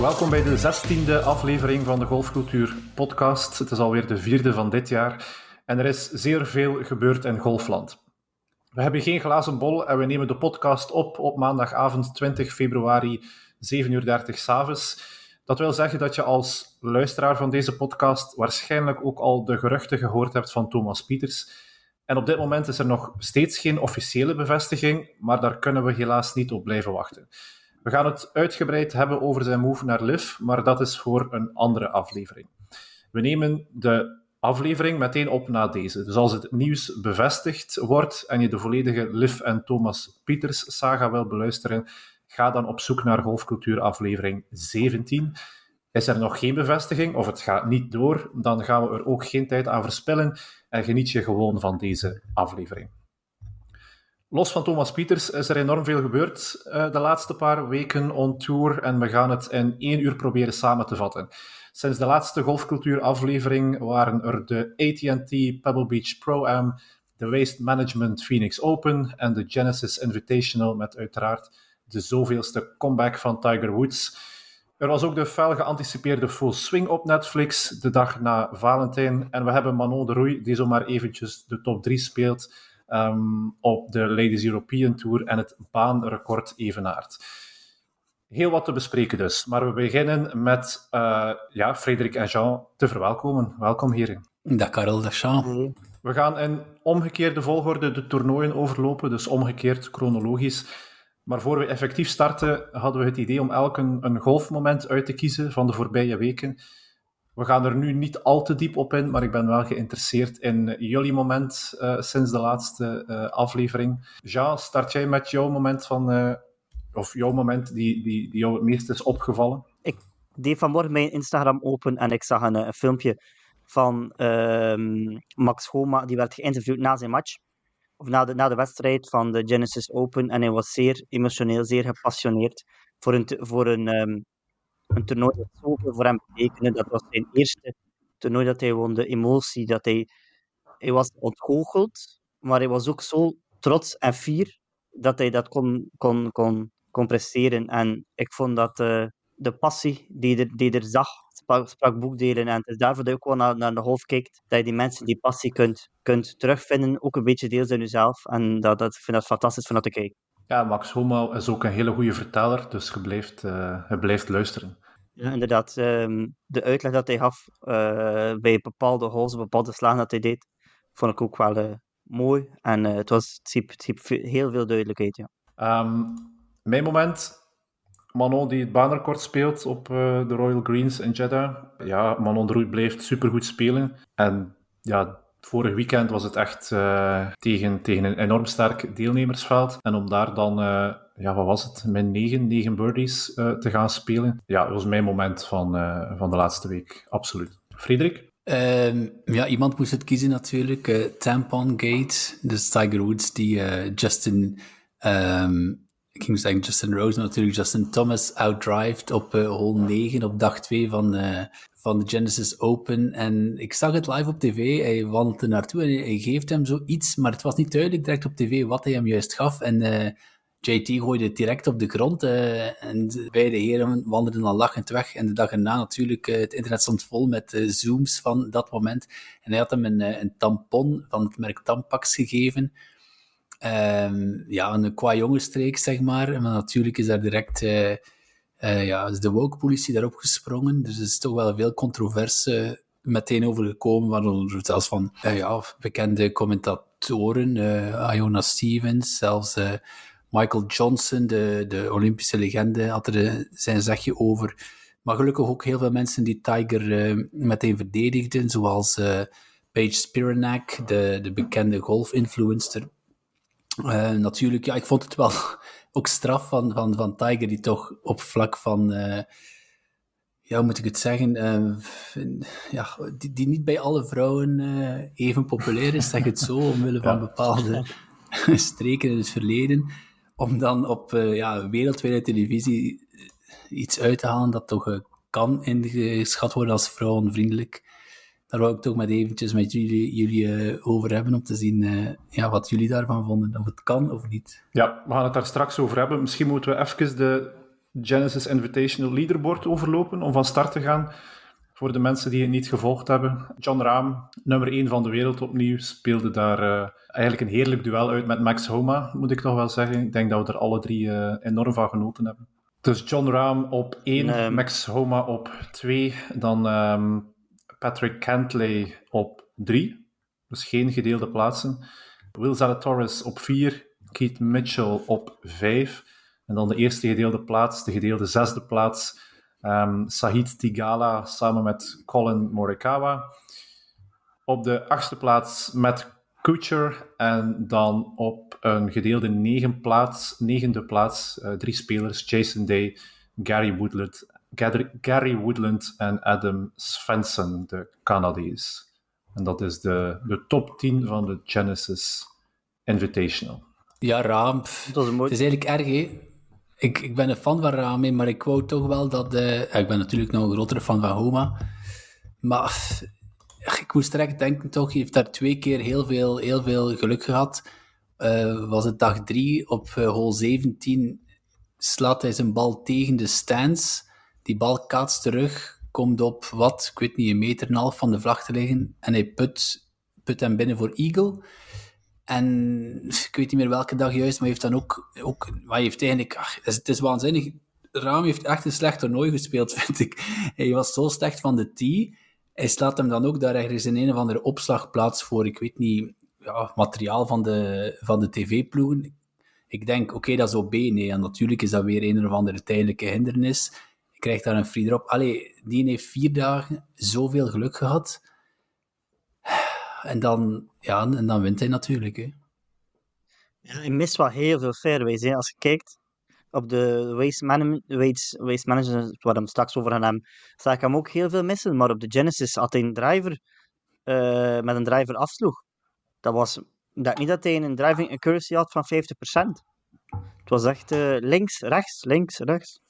Welkom bij de zestiende aflevering van de Golfcultuur podcast. Het is alweer de vierde van dit jaar en er is zeer veel gebeurd in golfland. We hebben geen glazen bol en we nemen de podcast op op maandagavond 20 februari, 7.30 uur s'avonds. Dat wil zeggen dat je als luisteraar van deze podcast waarschijnlijk ook al de geruchten gehoord hebt van Thomas Pieters. En op dit moment is er nog steeds geen officiële bevestiging, maar daar kunnen we helaas niet op blijven wachten. We gaan het uitgebreid hebben over zijn move naar LIV, maar dat is voor een andere aflevering. We nemen de aflevering meteen op na deze. Dus als het nieuws bevestigd wordt en je de volledige Liv en Thomas Pieters saga wil beluisteren, ga dan op zoek naar Golfcultuur aflevering 17. Is er nog geen bevestiging of het gaat niet door, dan gaan we er ook geen tijd aan verspillen en geniet je gewoon van deze aflevering. Los van Thomas Pieters is er enorm veel gebeurd uh, de laatste paar weken on tour en we gaan het in één uur proberen samen te vatten. Sinds de laatste golfcultuur-aflevering waren er de AT&T Pebble Beach Pro-Am, de Waste Management Phoenix Open en de Genesis Invitational met uiteraard de zoveelste comeback van Tiger Woods. Er was ook de fel geanticipeerde Full Swing op Netflix de dag na Valentijn. En we hebben Manon de Roei, die zomaar eventjes de top 3 speelt um, op de Ladies European Tour en het baanrecord evenaart. Heel wat te bespreken dus. Maar we beginnen met uh, ja, Frederik en Jean te verwelkomen. Welkom hierin. Dag Karel, dag Jean. We gaan in omgekeerde volgorde de toernooien overlopen, dus omgekeerd chronologisch. Maar voor we effectief starten, hadden we het idee om elk een, een golfmoment uit te kiezen van de voorbije weken. We gaan er nu niet al te diep op in, maar ik ben wel geïnteresseerd in jullie moment uh, sinds de laatste uh, aflevering. Ja, start jij met jouw moment van, of jouw moment die, die, die jou het meest is opgevallen? Ik deed vanmorgen mijn Instagram open en ik zag een, filmpje van ehm, Max Homa, die werd geïnterviewd na zijn match of na de, na de wedstrijd van de Genesis Open. En hij was zeer emotioneel, zeer gepassioneerd voor een, voor een, um, een toernooi dat zoveel voor hem betekende. Dat was zijn eerste toernooi dat hij won. De emotie dat hij... Hij was ontgoocheld, maar hij was ook zo trots en fier dat hij dat kon, kon, kon, kon presteren. En ik vond dat uh, de passie die er, die er zag sprak boekdelen. En daarvoor dat je ook wel naar, naar de golf kijkt, dat je die mensen, die passie kunt, kunt terugvinden, ook een beetje deels in jezelf. En dat, dat, ik vind dat fantastisch van dat te kijken. Ja, Max Homa is ook een hele goede verteller, dus je blijft, uh, je blijft luisteren. Ja, inderdaad. Um, de uitleg dat hij gaf uh, bij bepaalde holes, bepaalde slagen dat hij deed, vond ik ook wel uh, mooi. En het, was, het het heel veel duidelijkheid, ja. Um, mijn moment Manon die het baanrecord speelt op de Royal Greens in Jeddah. Ja, Manon de Roei blijft supergoed spelen. En ja, vorig weekend was het echt tegen, tegen een enorm sterk deelnemersveld. En om daar dan, ja, wat was het, met negen, negen birdies te gaan spelen. Ja, dat was mijn moment van, van de laatste week. Absoluut. Frederik? Um, ja, iemand moest het kiezen natuurlijk. Uh, Tampon Gate, dus Tiger Woods die Justin um, ik ging zeggen Justin Rose, natuurlijk Justin Thomas outdrived op hole 9 op dag 2 van, van de Genesis Open. En ik zag het live op tv, hij wandelde naartoe en hij geeft hem zoiets, maar het was niet duidelijk direct op tv wat hij hem juist gaf. En eh, JT gooide het direct op de grond en beide heren wandelden al lachend weg. En de dag erna natuurlijk, het internet stond vol met zooms van dat moment. En hij had hem een, een tampon van het merk Tampax gegeven. Um, ja, een qua jongensstreek, zeg maar. Maar natuurlijk is daar direct uh, uh, ja, de woke-politie daarop gesprongen. Dus er is toch wel veel controverse meteen over gekomen, waaronder zelfs van uh, ja, bekende commentatoren, Iona Stevens, zelfs Michael Johnson, de, de Olympische legende, had er zijn zegje over. Maar gelukkig ook heel veel mensen die Tiger meteen verdedigden, zoals Paige Spiranak, de, de bekende golf-influencer. Uh, natuurlijk, ja, ik vond het wel ook straf van, van, van Tiger, die toch op vlak van, uh, ja, hoe moet ik het zeggen, uh, ja, die, die niet bij alle vrouwen even populair is, zeg het zo, omwille van bepaalde streken in het verleden, om dan op ja, wereldwijde televisie iets uit te halen dat toch kan ingeschat worden als vrouwenvriendelijk daar wou ik toch met eventjes met jullie, jullie over hebben, om te zien ja, wat jullie daarvan vonden, of het kan of niet. Ja, we gaan het daar straks over hebben. Misschien moeten we even de Genesis Invitational Leaderboard overlopen om van start te gaan. Voor de mensen die het niet gevolgd hebben. John Rahm, nummer 1 van de wereld opnieuw, speelde daar uh, eigenlijk een heerlijk duel uit met Max Homa, moet ik toch wel zeggen. Ik denk dat we er alle drie uh, enorm van genoten hebben. Dus John Rahm op 1, nee. Max Homa op 2, dan um, Patrick Cantley op 3. Dus geen gedeelde plaatsen. Will Zalatoris op 4, Keith Mitchell op 5. En dan de eerste gedeelde plaats, de gedeelde zesde plaats, um, Sahid Tigala samen met Colin Morikawa. Op de achtste plaats Matt Kuchar. En dan op een gedeelde negen plaats, negende plaats, uh, drie spelers, Jason Day, Gary Woodland, Gary Woodland en Adam Svensson, de Canadees. En dat is de, de top 10 van de Genesis Invitational. Ja, Raam. Dat is, het is eigenlijk erg, hè? Ik, ik ben een fan van Raam, maar ik wou toch wel dat... Uh, ik ben natuurlijk nog een grotere fan van Homa. Maar ik moest direct denken, toch, hij heeft daar twee keer heel veel, heel veel geluk gehad. Uh, was het dag drie, op uh, hole 17 slaat hij zijn bal tegen de stands. Die bal kaatst terug, komt op wat, ik weet niet, een meter en een half van de vlag te liggen. En hij put, put hem binnen voor Eagle. En ik weet niet meer welke dag juist, maar heeft dan ook... ook maar heeft eigenlijk... Ach, het, is, het is waanzinnig. Raam heeft echt een slecht toernooi gespeeld, vind ik. Hij was zo slecht van de tee. Hij slaat hem dan ook daar ergens in een of andere opslagplaats voor, ik weet niet, ja, materiaal van de, van de tv-ploegen. Ik denk, oké, dat is op B. Nee, natuurlijk is dat weer een of andere tijdelijke hindernis. Je krijgt daar een free drop. Allee, die heeft vier dagen zoveel geluk gehad. En dan, ja, en dan wint hij natuurlijk. Hè. Ja, hij mist wel heel veel fairways. Als je kijkt op de waste, man waste, waste management, waar we straks over gaan hebben, zag ik hem ook heel veel missen. Maar op de Genesis had hij een driver uh, met een driver afsloeg. Dat was dat niet dat hij een driving accuracy had van 50%. Het was echt uh, links, rechts, links, rechts.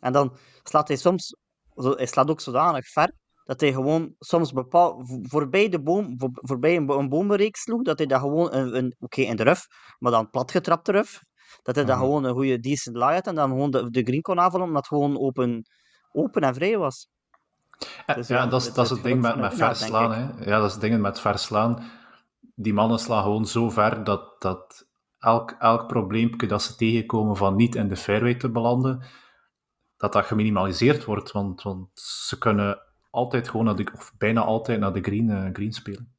En dan slaat hij soms, hij slaat ook zodanig ver, dat hij gewoon soms bepaald, voorbij, de boom, voor, voorbij een, een bomenreeks sloeg, dat hij dat gewoon, een, een oké, in de ruf, maar dan platgetrapte ruf, dat hij mm dat gewoon een goede decent lie had en dan gewoon de, de green kon aanvallen, omdat het gewoon open, open en vrij was. Ja, dus ja, dat, is, dat is het ding met, met verslaan. Hè. Ja, dat is het ding met verslaan. Die mannen slaan gewoon zo ver dat, dat elk, elk probleempje dat ze tegenkomen van niet in de fairway te belanden, dat dat geminimaliseerd wordt. Want, want ze kunnen altijd gewoon naar de, of bijna altijd naar de green, uh, green spelen.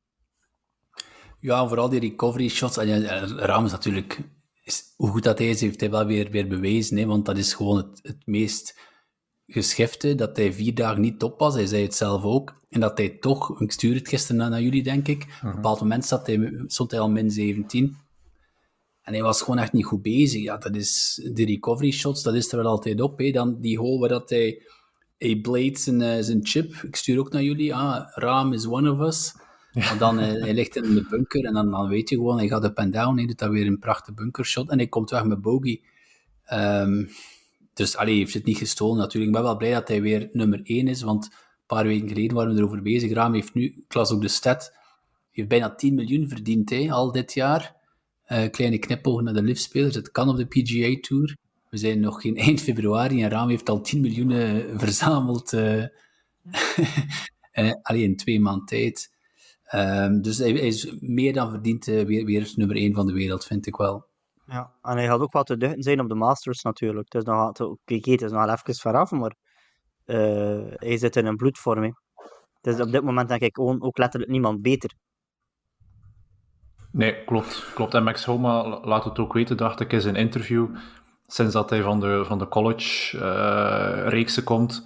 Ja, vooral die recovery shots. En ja, is natuurlijk, is, hoe goed dat hij is, heeft hij wel weer, weer bewezen. Hè, want dat is gewoon het, het meest geschifte, dat hij vier dagen niet top was. Hij zei het zelf ook. En dat hij toch, ik stuur het gisteren naar, jullie, denk ik. Op een mhm. bepaald moment zat hij, stond hij al min 17. En hij was gewoon echt niet goed bezig. Ja, dat is, de recovery shots, dat is er wel altijd op. Hè. Dan die hole waar dat hij hij Blade zijn, uh, zijn chip. Ik stuur ook naar jullie. Ah, Raam is one of us. Ja. dan uh, hij ligt in de bunker en dan, dan weet je gewoon, hij gaat up en down. Hij doet dat weer een prachtige bunkershot en hij komt weg met bogey. Um, dus hij heeft het niet gestolen natuurlijk. Ik ben wel blij dat hij weer nummer 1 is, want een paar weken geleden waren we erover bezig. Raam heeft nu, ik las ook de stat, heeft bijna 10 miljoen verdiend hè, al dit jaar. Uh, kleine knipoog naar de liftspelers. Het kan op de PGA Tour. We zijn nog geen eind februari en Raam heeft al 10 miljoen eh, verzameld. Uh, alleen in twee maanden tijd. Um, dus hij, is meer dan verdiend uh, weer, weer nummer 1 van de wereld, vind ik wel. Ja, en hij had ook wat te duchten zijn op de Masters natuurlijk. Het is nog, kijk, het is nog even veraf, maar uh, hij zit in een bloedvorming. Het is op dit moment denk ik ook, ook letterlijk niemand beter. Nee, klopt. klopt. En Max Homa laat het ook weten, dacht ik, in zijn interview sinds dat hij van de, van de college-reeksen komt,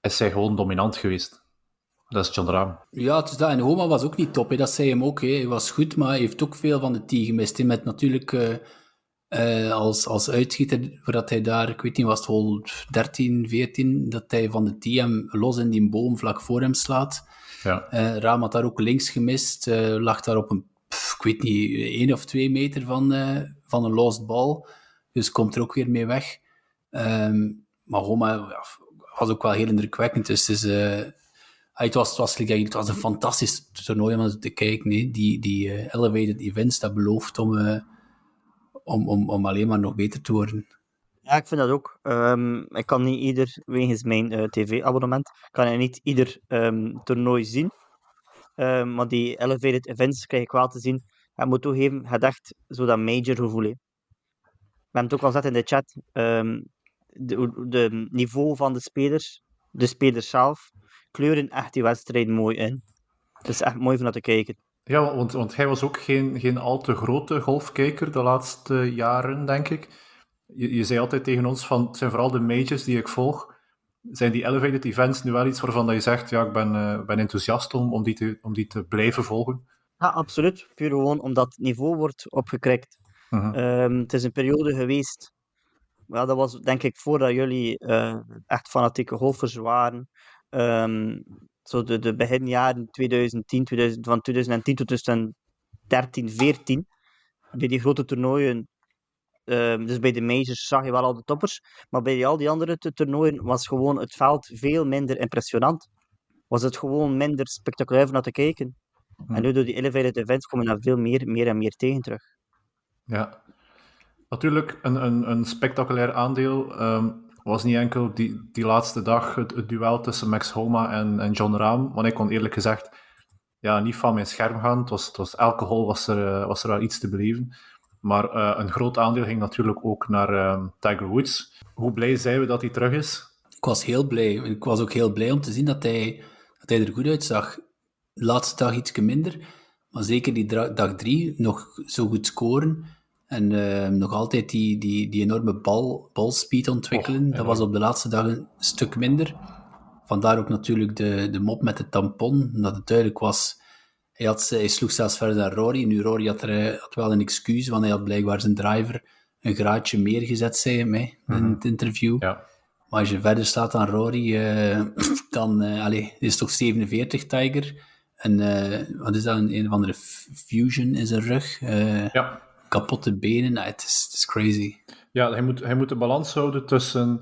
is hij gewoon dominant geweest. Dat is John Rahm. Ja, het is dat. En Homa was ook niet top. Hè. Dat zei hem ook. Hè. Hij was goed, maar hij heeft ook veel van de tee gemist. Hè. Met natuurlijk uh, uh, als, als uitschieter, voordat hij daar, ik weet niet, was het wel 13, 14, dat hij van de tee hem los in die boom vlak voor hem slaat. Ja. Rahm had daar ook links gemist. lag daar op een, pff, ik weet niet, één of twee meter van, van een lost bal. Dus komt er ook weer mee weg. Um, maar Roma ja, was ook wel heel indrukwekkend. Dus het, is, uh, het, was, het, was, het was een fantastisch toernooi om te kijken. Nee? Die, die uh, elevated events, dat belooft om, uh, om, om, om alleen maar nog beter te worden. Ja, ik vind dat ook. Ehm, ik kan niet ieder, wegens mijn eh, tv-abonnement, kan ik niet ieder um, toernooi zien. Maar die elevated events krijg ik wel te zien. Ik moet toegeven, het echt zo dat major gevoel. We hebben het ook al gezet in de chat. de, de niveau van de spelers, de spelers zelf, kleuren echt die wedstrijd mooi in. Het is echt mooi van te kijken. Ja, want, want hij was ook geen, geen al te grote golfkijker de laatste jaren, denk ik. Je, je zei altijd tegen ons van, het zijn vooral de majors die ik volg. Zijn die elevated events nu wel iets waarvan dat je zegt, ja, ik ben, uh, ben enthousiast om, om, die te, om die te blijven volgen? Ja, absoluut. Puur gewoon omdat het niveau wordt opgekrikt. Uh het is een periode geweest, well, dat was denk ik voordat jullie uh, echt fanatieke golfers waren. Um, zo de, de beginjaren 2010, 2000, van 2010 tot 2013, 14, bij die grote toernooien, uh, dus bij de majors zag je wel al de toppers, maar bij al die andere toernooien was gewoon het veld veel minder impressionant. Was het gewoon minder spectaculair om naar te kijken. En nu door die elevated events komen daar veel meer, meer en meer tegen terug. Ja, natuurlijk een, een, een spectaculair aandeel. Um, was niet enkel die, die laatste dag het, duel tussen Max Homa en, en John Rahm. Want ik kon eerlijk gezegd ja, niet van mijn scherm gaan. Het was, het was, elke hol was er, eh, was er wel iets te beleven. Maar uh, een groot aandeel ging natuurlijk ook naar uh, Tiger Woods. Hoe blij zijn we dat hij terug is? Ik was heel blij. Ik was ook heel blij om te zien dat hij, dat hij er goed uitzag. De laatste dag iets minder. Maar zeker die dag drie nog zo goed scoren. En uh, nog altijd die, die, die enorme bal, balspeed ontwikkelen. dat was op de laatste dagen een stuk minder. Vandaar ook natuurlijk de, de mop met de tampon. Dat het duidelijk was. Hij, had, hij sloeg zelfs verder dan Rory. Nu, Rory had, er, had wel een excuus, want hij had blijkbaar zijn driver een graadje meer gezet, zei hij mij in mhm. het interview. Ja. Maar als je verder staat dan Rory, uh, dan uh, allez, is toch 47 Tiger. En uh, wat is dat? Een, een of andere fusion in zijn rug. ja kapotte benen. Nou, het, is, het is crazy. Ja, hij moet, hij moet de balans houden tussen,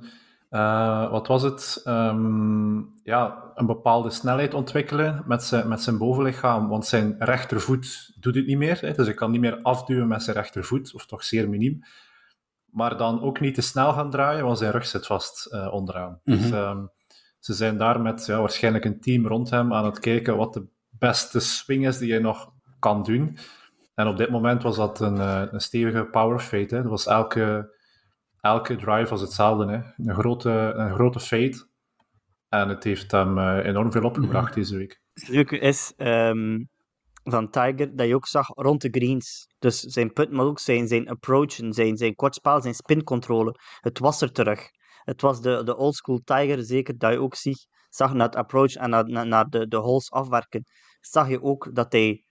uh, wat was het? Um, ja, een bepaalde snelheid ontwikkelen met zijn, met zijn bovenlichaam, want zijn rechtervoet doet het niet meer. Hè, dus hij kan niet meer afduwen met zijn rechtervoet, of toch zeer miniem. Maar dan ook niet te snel gaan draaien, want zijn rug zit vast uh, onderaan. Mm -hmm. Dus um, ze zijn daar met ja, waarschijnlijk een team rond hem aan het kijken wat de beste swing is die hij nog kan doen. En op dit moment was dat een, eh, een stevige power fade. Hè. Dat was elke, elke drive was hetzelfde. Hè. Een, grote, een grote fade. En het heeft hem uh, enorm veel opgebracht mhm. deze week. Het leuke is um, van Tiger dat je ook zag rond de greens. Dus zijn put, maar ook zijn, zijn approach, zijn, zijn kortspel, zijn spincontrole. Het was er terug. Het was de, de oldschool Tiger, zeker dat je ook ziet, zag naar het approach en naar, naar de, de holes afwerken. Zag je ook dat hij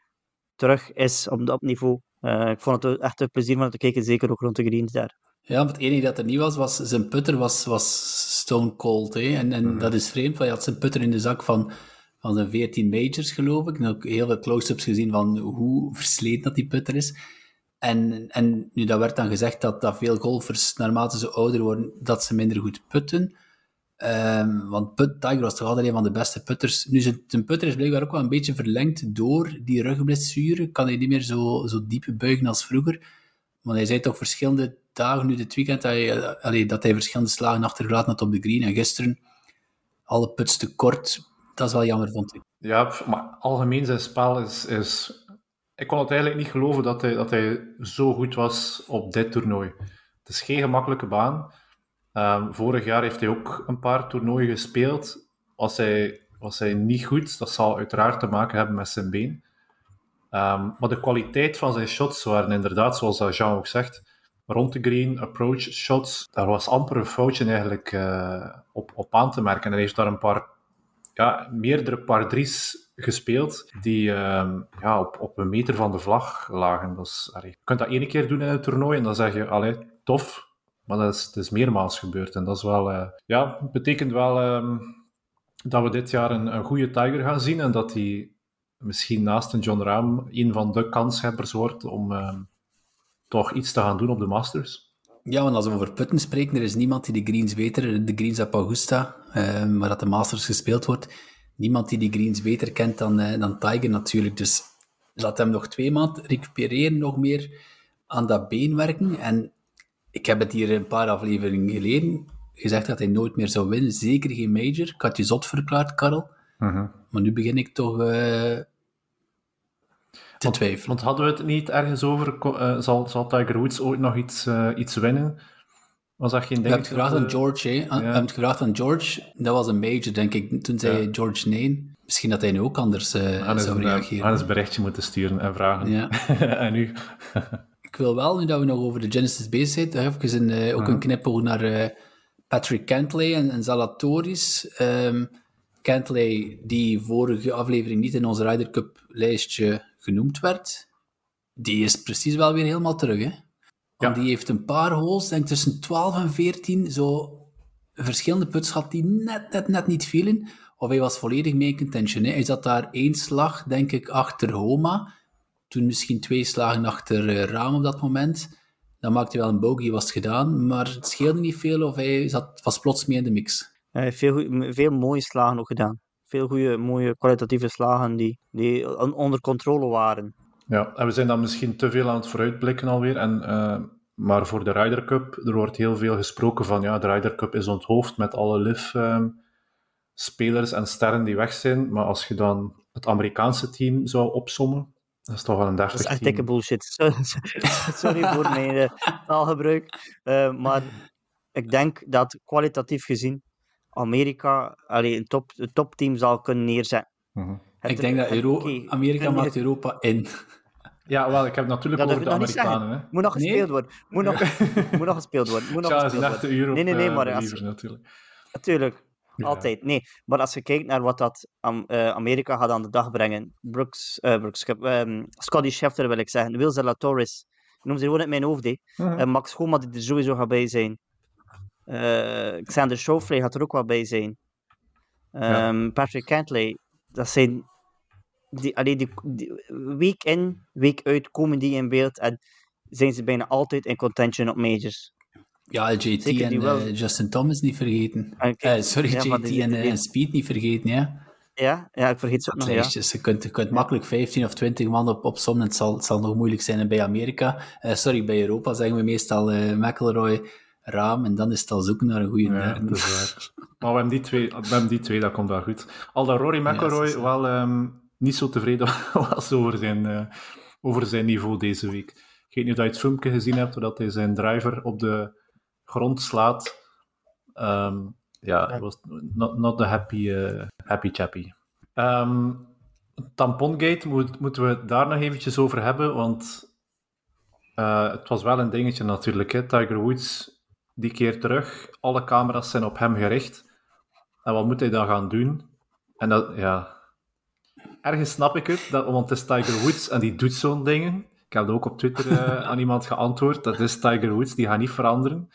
terug is op, op niveau. Uh, ik vond het echt een plezier om te kijken, zeker ook rond de greens daar. Ja, het enige dat er niet was, was zijn putter was, was stone cold. Hè? En, en mm -hmm. dat is vreemd, want je had zijn putter in de zak van, van zijn 14 majors, geloof ik. En ook heel veel close-ups gezien van hoe versleten dat die putter is. En, en nu, dat werd dan gezegd dat, dat veel golfers, naarmate ze ouder worden, dat ze minder goed putten. Um, want Tiger was toch altijd een van de beste putters. Nu, zijn putter is blijkbaar ook wel een beetje verlengd door die rugblessure. Kan hij niet meer zo, zo diep buigen als vroeger. Maar hij zei toch verschillende dagen nu dit weekend dat hij, allee, dat hij verschillende slagen achtergelaten had op de green. En gisteren alle puts te kort. Dat is wel jammer, vond ik. Ja, maar algemeen zijn spel is... is... Ik kon het eigenlijk niet geloven dat hij, dat hij zo goed was op dit toernooi. Het is geen gemakkelijke baan. Um, vorig jaar heeft hij ook een paar toernooien gespeeld. Was hij, was hij niet goed, dat zal uiteraard te maken hebben met zijn been. Um, maar de kwaliteit van zijn shots waren inderdaad, zoals Jean ook zegt, rond de green, approach shots, daar was amper een foutje eigenlijk uh, op, op aan te merken. En hij heeft daar een paar, ja, meerdere par drie's gespeeld die um, ja, op, op een meter van de vlag lagen. Dus, allee, je kunt dat één keer doen in een toernooi en dan zeg je, allee, tof, maar dat is, is meermaals gebeurd. En dat is wel, uh, ja, betekent wel um, dat we dit jaar een, goede Tiger gaan zien. En dat hij misschien naast een John Rahm een van de kanshebbers wordt om uh, toch iets te gaan doen op de Masters. Ja, want als we over putten spreken, er is niemand die de greens beter, de greens op Augusta, uh, waar dat de Masters gespeeld wordt, niemand die die greens beter kent dan, uh, dan Tiger natuurlijk. Dus laat hem nog twee maanden recupereren, nog meer aan dat been werken. En ik heb het hier een paar afleveringen geleden gezegd dat hij nooit meer zou winnen. Zeker geen major. Ik had je zot verklaard, Karel. Mhm. Maar nu begin ik toch eh, te twijfelen. Want hadden we het niet ergens over, eh, zal, zal Tiger Woods ooit nog iets, eh, iets winnen? Was dat geen ding? hebben het gevraagd aan George, hè. Ja. hebben het gevraagd aan George. Dat was een major, denk ik. Toen zei Ja. George nee. Misschien dat hij nu ook anders zou reageren. gaan eens een berichtje moeten sturen en vragen. Ja. en nu? Ik wil wel, nu dat we nog over de Genesis bezig zijn, nog even een, eh, ook een knipoog naar eh, Patrick Cantley en, en Zalatoris. Cantley, die vorige aflevering niet in ons Ryder Cup lijstje genoemd werd, die is precies wel weer helemaal terug. Hè? Want Ja. die heeft een paar holes, denk tussen 12 en 14, zo verschillende puts gehad die net, net, net niet vielen. Of hij was volledig mee in contention. Hè? Hij zat daar één slag, denk ik, achter Homa. Toen misschien twee slagen achter eh, Raam op dat moment. Dan maakte hij wel een bogey, was het gedaan. Maar het scheelde niet veel of hij zat, was plots mee in de mix. Hij heeft veel, mooie slagen ook gedaan. Veel goede, mooie kwalitatieve slagen die, die on- onder controle waren. Ja, en we zijn dan misschien te veel aan het vooruitblikken alweer. En, eh, maar voor de Ryder Cup, er wordt heel veel gesproken van ja, de Ryder Cup is onthoofd met alle LIV-spelers en sterren die weg zijn. Maar als je dan het Amerikaanse team zou opsommen, dat is toch wel een Dat deftig is echt dikke bullshit. Sorry voor mijn eh, taalgebruik. Eh, maar ik denk dat kwalitatief gezien Amerika allee, een, top, een topteam zal kunnen neerzetten. Mhm. Ik denk dat Euro Amerika maakt Europa in. Ja, wel, ik heb het natuurlijk Ja, dat over de Amerikanen. Hè. Moet nog Nee? gespeeld worden. Moet nog, moet nog gespeeld worden. Moet nog gespeeld een worden. Nee, nee, nee, eh, maar als- natuurlijk. Natuurlijk, Ja. altijd. Nee, maar als je kijkt naar wat dat eh, Amerika gaat aan de dag brengen, Brooks, eh Brooks ehm, Scotty Scheffler wil ik zeggen, Will Zalatoris, noem ze gewoon uit mijn hoofd, hè. Eh, Max Homa die er sowieso gaat bij zijn. Xander Schauffele gaat er ook wel bij zijn. Ja. Ehm, Patrick Cantley, dat zijn die, allee, die, die- week in, week uit komen die in beeld en zijn ze bijna altijd in contention op majors. Ja, JT Zeker en eh, Justin Thomas niet vergeten. En kijk, Eh, sorry, ja, JT die- en, die- eh, en Speed niet vergeten, ja. Ja, ja, ik vergeet ze ook nog, ja. Je kunt, je kunt makkelijk 15 of 20 man op, op sommen. Het zal, het zal nog moeilijk zijn bij Amerika. Eh, sorry, bij Europa zeggen we meestal eh McElroy, Raam. En dan is het al zoeken naar een goede Ja, derde. dat is waar. Maar we hebben die twee, we hebben die twee dat komt wel goed. Al dat Rory is- wel ehm, niet zo tevreden was over zijn, eh, over zijn niveau deze week. Ik weet niet of je het filmpje gezien hebt, dat hij zijn driver op de grond slaat. Ehm, ja, was not, not the happy, eh, happy chappy. Ehm, Tampongate, moet, moeten we daar nog eventjes over hebben, want eh, het was wel een dingetje natuurlijk. Hè? Tiger Woods, die keer terug, alle camera's zijn op hem gericht. En wat moet hij dan gaan doen? En dat, ja... Ergens snap ik het, dat, want het is Tiger Woods en die doet zo'n dingen. Ik heb ook op Twitter eh, aan iemand geantwoord, dat is Tiger Woods, die gaat niet veranderen.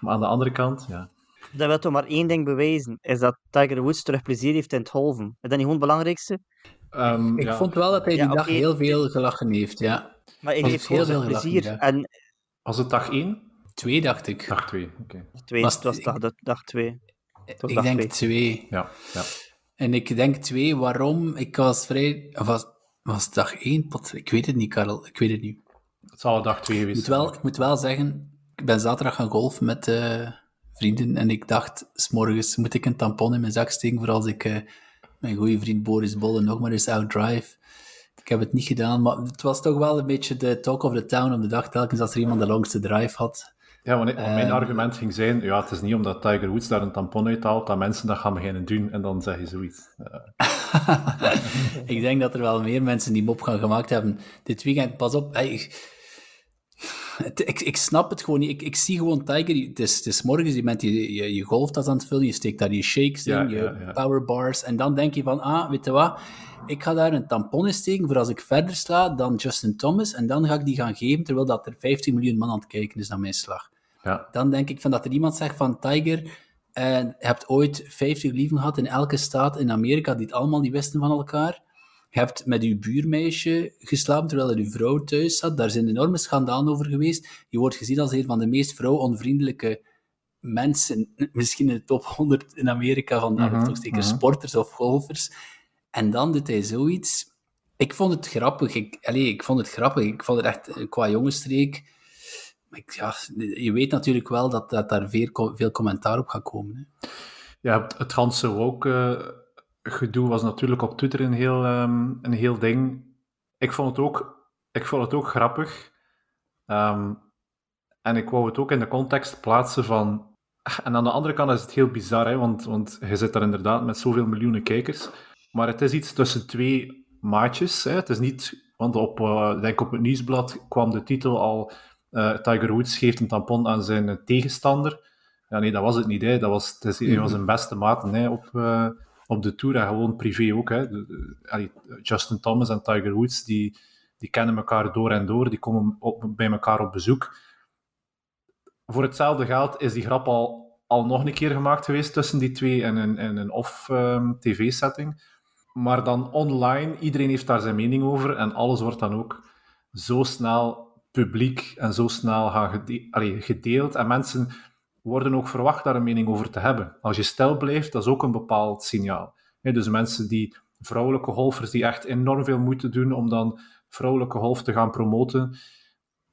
Maar aan de andere kant, ja... Dat wil toch maar één ding bewijzen, is dat Tiger Woods terug plezier heeft in het golven. Is dat niet gewoon het belangrijkste? Ehm, Ik ja. vond wel dat hij Ja, die dag heel veel gelachen heeft, ja. Maar hij heeft het heel veel gelachen, plezier. ja. En Was het dag 1? Twee, dacht ik. Dag 2, oké. twee, Was het was dag, dag, dag twee. ik dag denk twee. twee. Ja, ja. En ik denk twee, waarom? Ik was vrij... Of was, was het dag één? Pot, ik weet het niet, Karel. Ik weet het niet. Het zal dag 2 Ik geweest moet zijn. wel, ik moet wel zeggen, ik ben zaterdag gaan golfen met eh, vrienden en ik dacht, s'morgens moet ik een tampon in mijn zak steken voor als ik eh, mijn goede vriend Boris Bolle nog maar eens outdrive. Ik heb het niet gedaan, maar het was toch wel een beetje de talk of the town op de dag, telkens als er iemand de langste drive had. Ja, want mijn Ehm, argument ging zijn, ja, het is niet omdat Tiger Woods daar een tampon uithaalt, dat mensen dat gaan beginnen doen, en dan zeg je zoiets. Ik denk dat er wel meer mensen die mop gaan gemaakt hebben dit weekend. Pas op, hey, het- ik, ik snap het gewoon niet. Ik, ik zie gewoon Tiger, het is, het is morgens, je bent je, je, je golftas aan het vullen, je steekt daar je shakes in, je ja, ja. powerbars, en dan denk je van, ah, weet je wat, ik ga daar een tampon in steken voor als ik verder sla dan Justin Thomas, en dan ga ik die gaan geven, terwijl dat er 15 miljoen man aan het kijken is naar mijn slag. ja. Dan denk ik van dat er iemand zegt van Tiger, eh, je hebt ooit 50 lieven gehad in elke staat in Amerika die het allemaal niet wisten van elkaar. Je hebt met je buurmeisje geslapen terwijl er je vrouw thuis zat. Daar zijn enorme schandalen over geweest. Je wordt gezien als een van de meest vrouwonvriendelijke mensen, misschien in de top 100 in Amerika vandaag, Mhm, of toch zeker mhm. sporters of golfers. En dan doet hij zoiets. Ik vond het grappig. Ik, allee, ik vond het grappig. Ik vond het echt eh, qua jongensstreek Maar ik, ja, je weet natuurlijk wel dat, dat daar veel, veel commentaar op gaat komen. Hè. Ja, het, ganse woke gedoe was natuurlijk op Twitter een heel, ehm, een heel ding. Ik vond het ook, ik vond het ook grappig. Ehm, en ik wou het ook in de context plaatsen van. En aan de andere kant is het heel bizar, hè, want, want je zit daar inderdaad met zoveel miljoenen kijkers. Maar het is iets tussen twee maatjes. Hè. Het is niet, want op, uh, denk op het nieuwsblad kwam de titel al: uh, Tiger Woods geeft een tampon aan zijn tegenstander. Ja, nee, dat was het niet. Hè. Dat was, het is, hij was zijn beste maat hè, op, uh, op de tour en gewoon privé ook. Hè. Justin Thomas en Tiger Woods die, die kennen elkaar door en door, die komen op, bij elkaar op bezoek. Voor hetzelfde geld is die grap al, al nog een keer gemaakt geweest tussen die twee in een, in een off-tv-setting. Ehm, maar dan online, iedereen heeft daar zijn mening over en alles wordt dan ook zo snel publiek en zo snel gaan gedeeld. En mensen worden ook verwacht daar een mening over te hebben. Als je stil blijft, dat is ook een bepaald signaal. dus mensen die, vrouwelijke golfers, die echt enorm veel moeite doen om dan vrouwelijke golf te gaan promoten,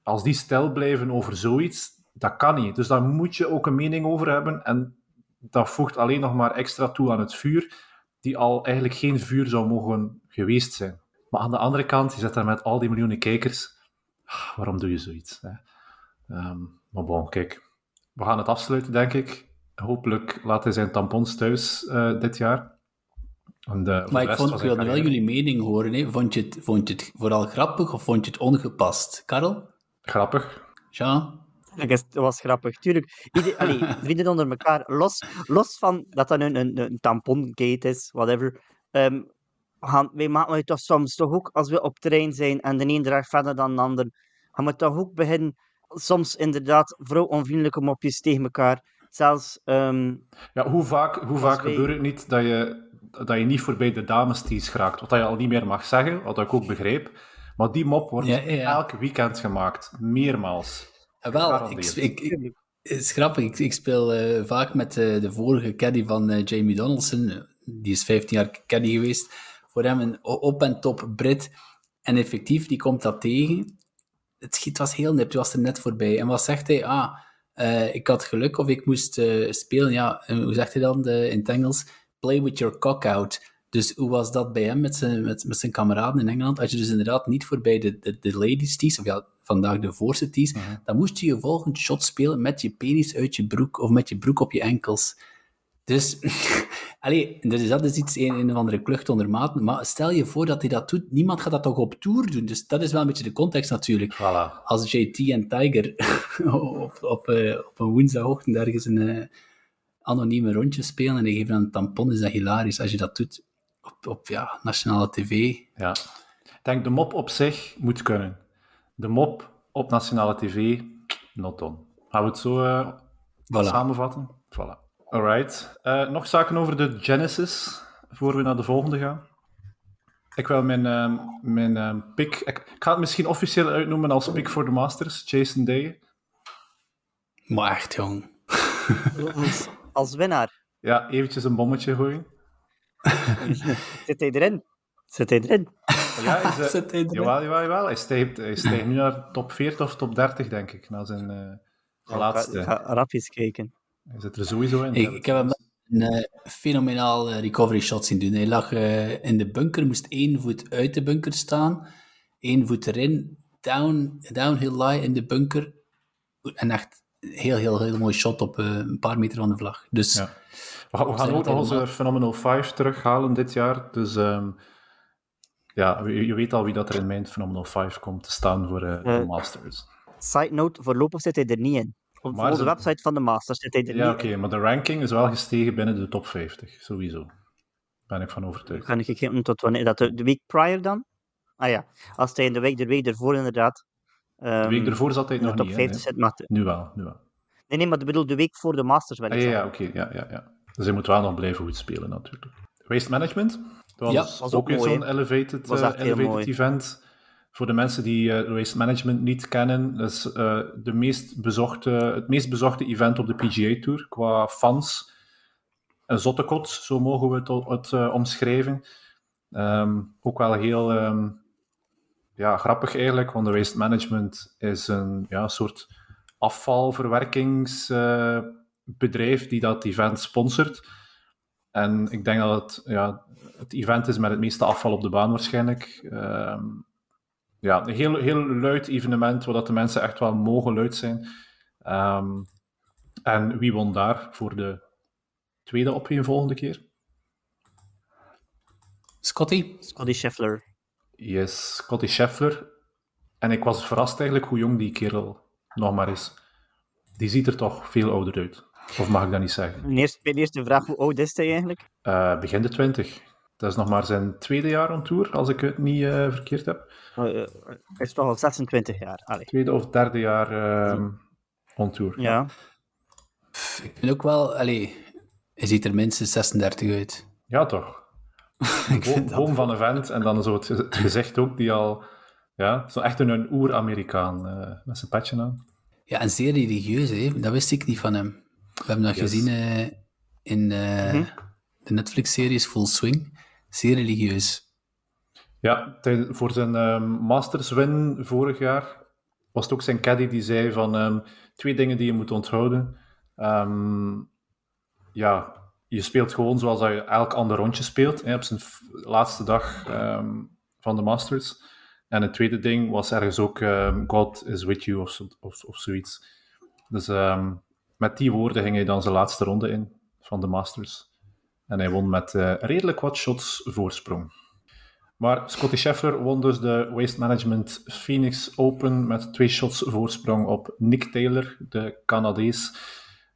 als die stil blijven over zoiets, dat kan niet. Dus daar moet je ook een mening over hebben en dat voegt alleen nog maar extra toe aan het vuur, die al eigenlijk geen vuur zou mogen geweest zijn. Maar aan de andere kant, je zit daar met al die miljoenen kijkers, ah, waarom doe je zoiets? Hè? Ehm, maar bon, kijk, we gaan het afsluiten, denk ik. Hopelijk laat hij zijn tampons thuis uh, dit jaar. En, uh, maar ik, vond, ik wilde wel jullie mening horen. Hè. Vond, je het, vond je het vooral grappig of vond je het ongepast? Karel? Grappig. Jean? Het was grappig, tuurlijk. Ieder, allee, vrienden onder elkaar, los, los van dat dat een, een, een tampongate is, whatever. Um, gaan, wij maken het toch soms toch ook, als we op terrein zijn en de een draagt verder dan de ander, gaan we toch ook beginnen soms inderdaad vrouw-onvriendelijke mopjes tegen elkaar. Zelfs... Um, ja, hoe vaak, hoe vaak wij... gebeurt het niet dat je, dat je niet voorbij de damestees geraakt? Wat je al niet meer mag zeggen, wat ik ook begreep. Maar die mop wordt ja, ja. elk weekend gemaakt. Meermaals. Ja, wel, ik, ik, ik, het is grappig. Ik, ik speel uh, vaak met uh, de vorige caddy van uh, Jamie Donaldson. Die is 15 jaar caddy geweest. Voor hem een op- en top Brit. En effectief, die komt dat tegen het schiet was heel nipt, was er net voorbij. En wat zegt hij? Ah, uh, ik had geluk of ik moest uh, spelen. Ja, hoe zegt hij dan de, in het Engels? Play with your cock out. Dus hoe was dat bij hem met zijn, met, met zijn kameraden in Engeland? Als je dus inderdaad niet voorbij de, de, de ladies tees, of ja, vandaag de voorste tees, mm -hmm. dan moest je je volgende shot spelen met je penis uit je broek of met je broek op je enkels. Dus, allee, dus dat is iets, een, een of andere klucht onder maat. Maar stel je voor dat hij dat doet, niemand gaat dat toch op tour doen. Dus dat is wel een beetje de context natuurlijk. Voilà. Als JT en Tiger op, op, uh, op een woensdagochtend ergens een uh, anonieme rondje spelen en die geven een tampon, is dat hilarisch. Als je dat doet op, op ja, nationale tv. Ja. Ik denk, de mop op zich moet kunnen. De mop op nationale tv, not on. Gaan we het zo uh, voilà. samenvatten? Voilà. Alright. Uh, nog zaken over de Genesis, voor we naar de volgende gaan? Ik wil mijn, uh, mijn uh, pick... Ik, ik, ga het misschien officieel uitnoemen als pick voor de Masters, Jason Day. Maar echt, jong. als, als winnaar? Ja, eventjes een bommetje gooien. Zit hij erin? Zit hij erin? Ja, is, Zit hij erin? Jawel, jawel, jawel. Hij stijgt, hij stijgt nu naar top 40 of top 30, denk ik, na zijn uh, laatste. Ik ga, ga rapjes kijken. Hij zit er sowieso in. Ik, ik heb hem een uh, fenomenaal uh, recovery shot zien doen. Hij lag uh, in de bunker, moest één voet uit de bunker staan, één voet erin, down, downhill lie in de bunker. En echt heel, heel, heel mooi shot op een paar meter van de vlag. Dus, ja. We, gaan, we gaan ook nog onze Phenomenal 5 terughalen dit jaar. Dus um, ja, je, je, weet al wie dat er in mijn Phenomenal 5 komt te staan voor de Masters. Side note, voorlopig zit hij er niet in. Op maar de website van de Masters zit hij er ja, niet oké, maar de ranking is wel gestegen binnen de top 50, sowieso. Ben ik van overtuigd. Kan ik gekeken tot wanneer? Dat de, de week prior dan? Ah ja, als hij in de week, de week ervoor inderdaad. Um, de week ervoor zat hij nog top niet 50 in, zit, maar Nu wel, nu wel. Nee, nee, maar ik bedoel de week voor de Masters wel. Ah, ja, ja oké, okay, ja, ja, ja. Dus hij moet wel nog blijven goed spelen natuurlijk. Waste Management? Dat was, ja, was ook weer zo'n elevated, uh, elevated event. Voor de mensen die uh, Waste Management niet kennen, dat is uh, de meest bezochte, het meest bezochte event op de PGA Tour qua fans. Een zottekot, zo mogen we het, het uh, omschrijven. Um, ook wel heel um, ja, grappig eigenlijk, want de Waste Management is een ja, soort afvalverwerkingsbedrijf die dat event sponsort. En ik denk dat het, ja, het event is met het meeste afval op de baan waarschijnlijk. Ehm, ja, een heel, heel luid evenement, waar dat de mensen echt wel mogen luid zijn. Ehm, en wie won daar voor de tweede opeenvolgende keer? Scotty? Scotty Scheffler. Yes, Scotty Scheffler. En ik was verrast eigenlijk hoe jong die kerel nog maar is. Die ziet er toch veel ouder uit. Of mag ik dat niet zeggen? Mijn eerste, mijn eerste vraag, hoe oud is hij eigenlijk? Uh, begin de twintig. Dat is nog maar zijn tweede jaar on tour, als ik het niet uh, verkeerd heb. Uh, hij is toch al 26 jaar. Allee. Tweede of derde jaar uh, on tour. Ja. Pff, ik vind ook wel, allee, hij ziet er minstens 36 uit. Ja, toch? Boom van een vent en dan zo het, het gezicht ook, die al, ja, zo echt een, een oer-Amerikaan met zijn petje aan. Ja, en zeer religieus, hè? dat wist ik niet van hem. We hebben dat yes. gezien uh, in uh, mm -hmm. De Netflix-series Full Swing. Zeer religieus. Ja, voor zijn um, Masters win vorig jaar was het ook zijn caddy die zei van um, twee dingen die je moet onthouden. Um, ja, je speelt gewoon zoals je elk ander rondje speelt, hè, op zijn laatste dag van de Masters. En het tweede ding was ergens ook God is with you of, of, of zoiets. Dus met die woorden ging hij dan zijn laatste ronde in van de Masters. En hij won met uh, redelijk wat shots voorsprong. Maar Scotty Scheffler won dus de Waste Management Phoenix Open met twee shots voorsprong op Nick Taylor, de Canadees.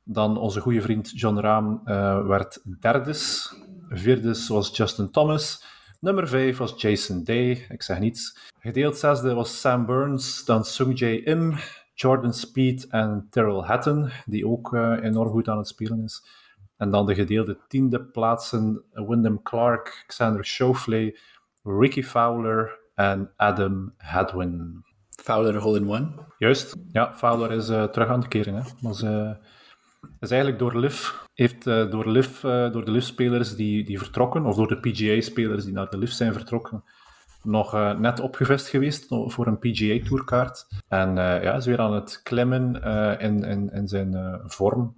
Dan onze goede vriend John Rahm uh, werd derdes. Vierdes was Justin Thomas. Nummer vijf was Jason Day, ik zeg niets. Gedeeld zesde was Sam Burns, dan Sung Jae Im, Jordan Speed en Terrell Hatton, die ook uh, enorm goed aan het spelen is. En dan de gedeelde tiende plaatsen Wyndham Clark, Xander Schauffele, Ricky Fowler en Adam Hadwin. Fowler hole-in-one? Juist, ja, Fowler is uh, terug aan het keren. Hè. Maar uh, is eigenlijk door LIV, heeft uh, door, LIV, door de LIV-spelers die, die vertrokken, of door de PGA-spelers die naar de LIV zijn vertrokken, nog uh, net opgevest geweest voor een PGA-tourkaart. En uh, ja, is weer aan het klimmen uh, in, in, in zijn vorm.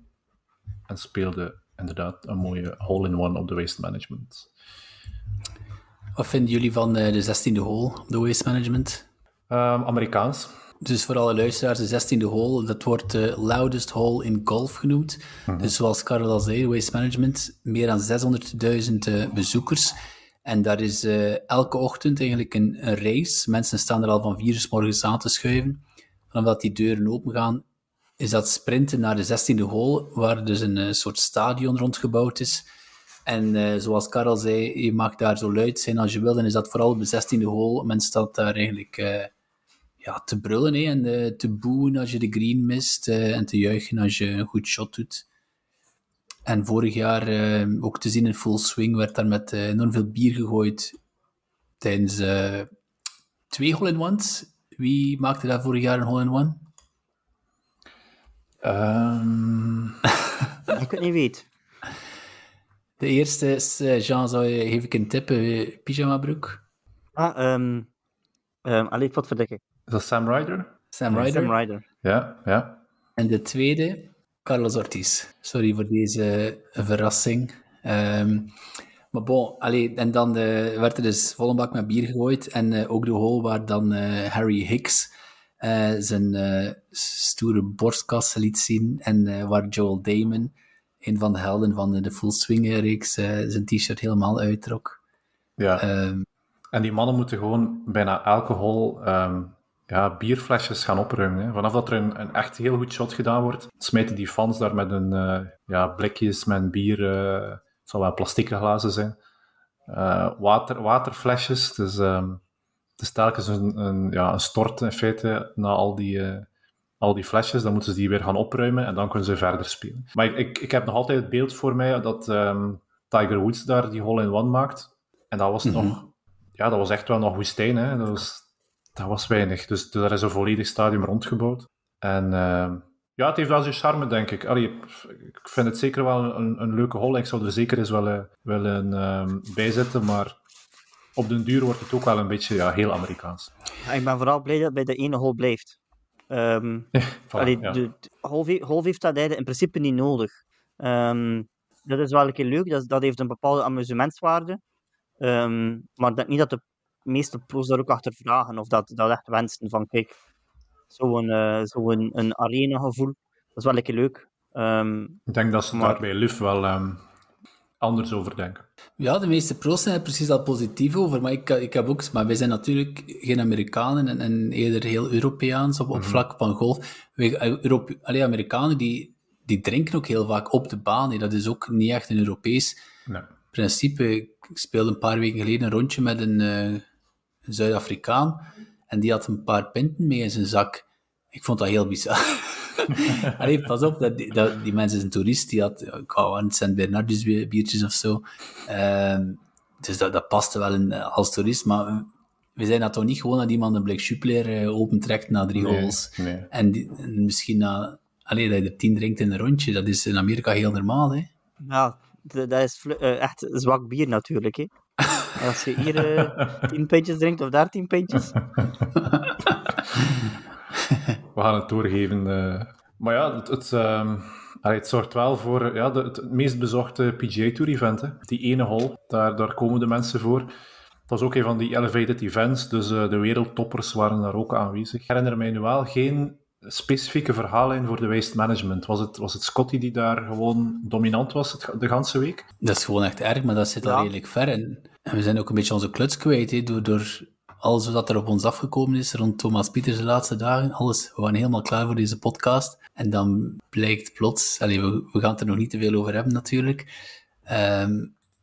En speelde inderdaad een mooie hole-in-one op de Waste Management. Wat vinden jullie van de 16e hole op de Waste Management? Um, Amerikaans. Dus voor alle luisteraars, de 16e hole, dat wordt de loudest hole in golf genoemd. Mm -hmm. Dus zoals Karel al zei, Waste Management, meer dan 600.000 bezoekers. En daar is uh, elke ochtend eigenlijk een, een, race. Mensen staan er al van vier uur s morgens aan te schuiven. Vanaf dat die deuren open gaan, is dat sprinten naar de 16e hole, waar dus een uh, soort stadion rondgebouwd is. En uh, zoals Karel zei, je mag daar zo luid zijn als je wil. En is dat vooral op de 16e hole. Men staat daar eigenlijk ja, te brullen hè, en te boeien als je de green mist. en te juichen als je een goed shot doet. En vorig jaar, ook te zien in Full Swing, werd daar met enorm veel bier gegooid tijdens twee hole-in-ones. Wie maakte daar vorig jaar een hole-in-one? Um... ik het niet weet. De eerste is, Jean, zou je, geef ik een tip, pyjama broek. Ah, um, um, allee, wat verdikken. Is dat Sam Ryder? Sam Ryder. Sam Ryder. Ja, ja. En de tweede Carlos Ortiz. Sorry voor deze verrassing. Um, maar bon, allee, en dan uh, werd er dus volle bak met bier gegooid. En uh, ook de hole waar dan uh, Harry Hicks zijn stoere borstkas liet zien. En waar Joel Damon, een van de helden van de Full Swing-reeks, zijn t-shirt helemaal uittrok. Ja. Um, en die mannen moeten gewoon bijna elke hole um, ja, bierflesjes gaan opruimen. Hè. Vanaf dat er een, een, echt heel goed shot gedaan wordt, smijten die fans daar met een ja, blikjes met bier. Het zal wel plastieke glazen zijn. Water, waterflesjes. Dus um, het is telkens een, een, ja, een stort in feite na al die, al die flesjes. Dan moeten ze die weer gaan opruimen en dan kunnen ze verder spelen. Maar ik, ik, ik heb nog altijd het beeld voor mij dat um, Tiger Woods daar die hole-in-one maakt. En dat was mm -hmm. nog... Ja, dat was echt wel nog woestijn. Hè. Dat was, dat was weinig. Dus, dus daar is een volledig stadium rondgebouwd. En uh, ja, het heeft wel zijn charme, denk ik. Allee, ik vind het zeker wel een, een leuke hol. Ik zou er zeker eens willen, willen um, bijzetten, maar op den duur wordt het ook wel een beetje ja, heel Amerikaans. Ja, ik ben vooral blij dat het bij de ene hol blijft. Allee, ja. de, de- heeft dat in principe niet nodig. Ehm, dat is wel een keer leuk, dat, dat heeft een bepaalde amusementswaarde. Ehm, maar ik denk niet dat de meeste pro's daar ook achter vragen of dat, dat echt wensen van kijk, zo'n eh zo een, een arena gevoel, dat is wel een keer leuk. Ik denk dat ze Maar- daar bij LUF wel anders over denken. Ja, de meeste pro's zijn er precies al positief over, maar ik, ik heb ook... Maar wij zijn natuurlijk geen Amerikanen en, en eerder heel Europeaans op, op vlak van golf. Wij, eh, Europe, allee, Amerikanen die, die drinken ook heel vaak op de baan. hè. Dat is ook niet echt een Europees Nee. principe. Ik speelde een paar weken geleden een rondje met een, eh, een Zuid-Afrikaan en die had een paar pinten mee in zijn zak. Ik vond dat heel bizar. Allee, pas op, dat, die- dat, die mensen is een toerist, die had, ik hou aan Bernardus bi- biertjes of zo. Ehm, dus dat, dat paste wel in, eh, als toerist, maar we zijn dat toch niet gewoon dat iemand een blik Jupiler eh, opentrekt na drie Nee, holes. nee. En, die- en misschien na, allee, dat je er tien drinkt in een rondje, dat is in Amerika heel normaal, hè. ja, d- dat is eh, echt zwak bier natuurlijk. Hè. Als je hier 10 pintjes drinkt of daar 10 pintjes, We gaan het doorgeven. eh. Maar ja, het, het, ehm, allee, het zorgt wel voor ja, de, het meest bezochte PGA Tour event. Hè. Die ene hol, daar, daar komen de mensen voor. Het was ook een van die elevated events, dus eh, de wereldtoppers waren daar ook aanwezig. Ik herinner mij nu wel geen specifieke verhaallijn voor de waste management. Was het, was het Scotty die daar gewoon dominant was het, de ganse week? Dat is gewoon echt erg, maar dat zit al Ja. redelijk ver. En, en we zijn ook een beetje onze kluts kwijt, door, door alles wat er op ons afgekomen is rond Thomas Pieters de laatste dagen. Alles, we waren helemaal klaar voor deze podcast. En dan blijkt plots, allee, we, we gaan het er nog niet te veel over hebben natuurlijk. Ehm,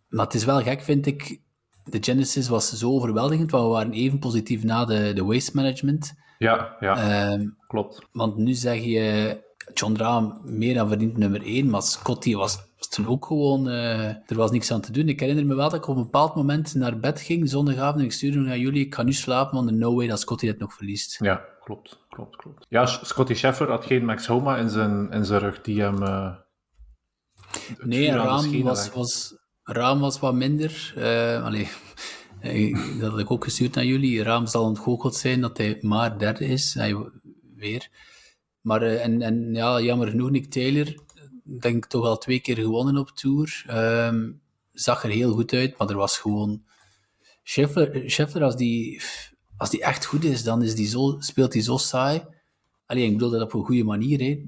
maar het is wel gek, vind ik. De Genesis was zo overweldigend, want we waren even positief na de, de waste management. Ja, ja, Ehm, klopt. want nu zeg je, John Rahm meer dan verdient nummer 1, maar Scotty was toen ook gewoon, eh, er was niks aan te doen. Ik herinner me wel dat ik op een bepaald moment naar bed ging, zondagavond, en ik stuurde naar jullie, ik ga nu slapen, want no way dat Scotty dit nog verliest. Ja, klopt, klopt, klopt. Ja, Scotty Scheffler had geen Max Homa in zijn, in zijn rug die hem... eh, Nee, Raam was, was, Raam was wat minder. eh allee, dat had ik ook gestuurd naar jullie. Raam zal ontgoocheld zijn dat hij maar derde is. Hij, weer. Maar, en, en ja, jammer genoeg, Nick Taylor, denk toch al twee keer gewonnen op Tour. Ehm, zag er heel goed uit, maar er was gewoon... Scheffler, Scheffler als, die, als die echt goed is, dan is die zo, speelt hij zo saai. Alleen ik bedoel dat op een goede manier, hè.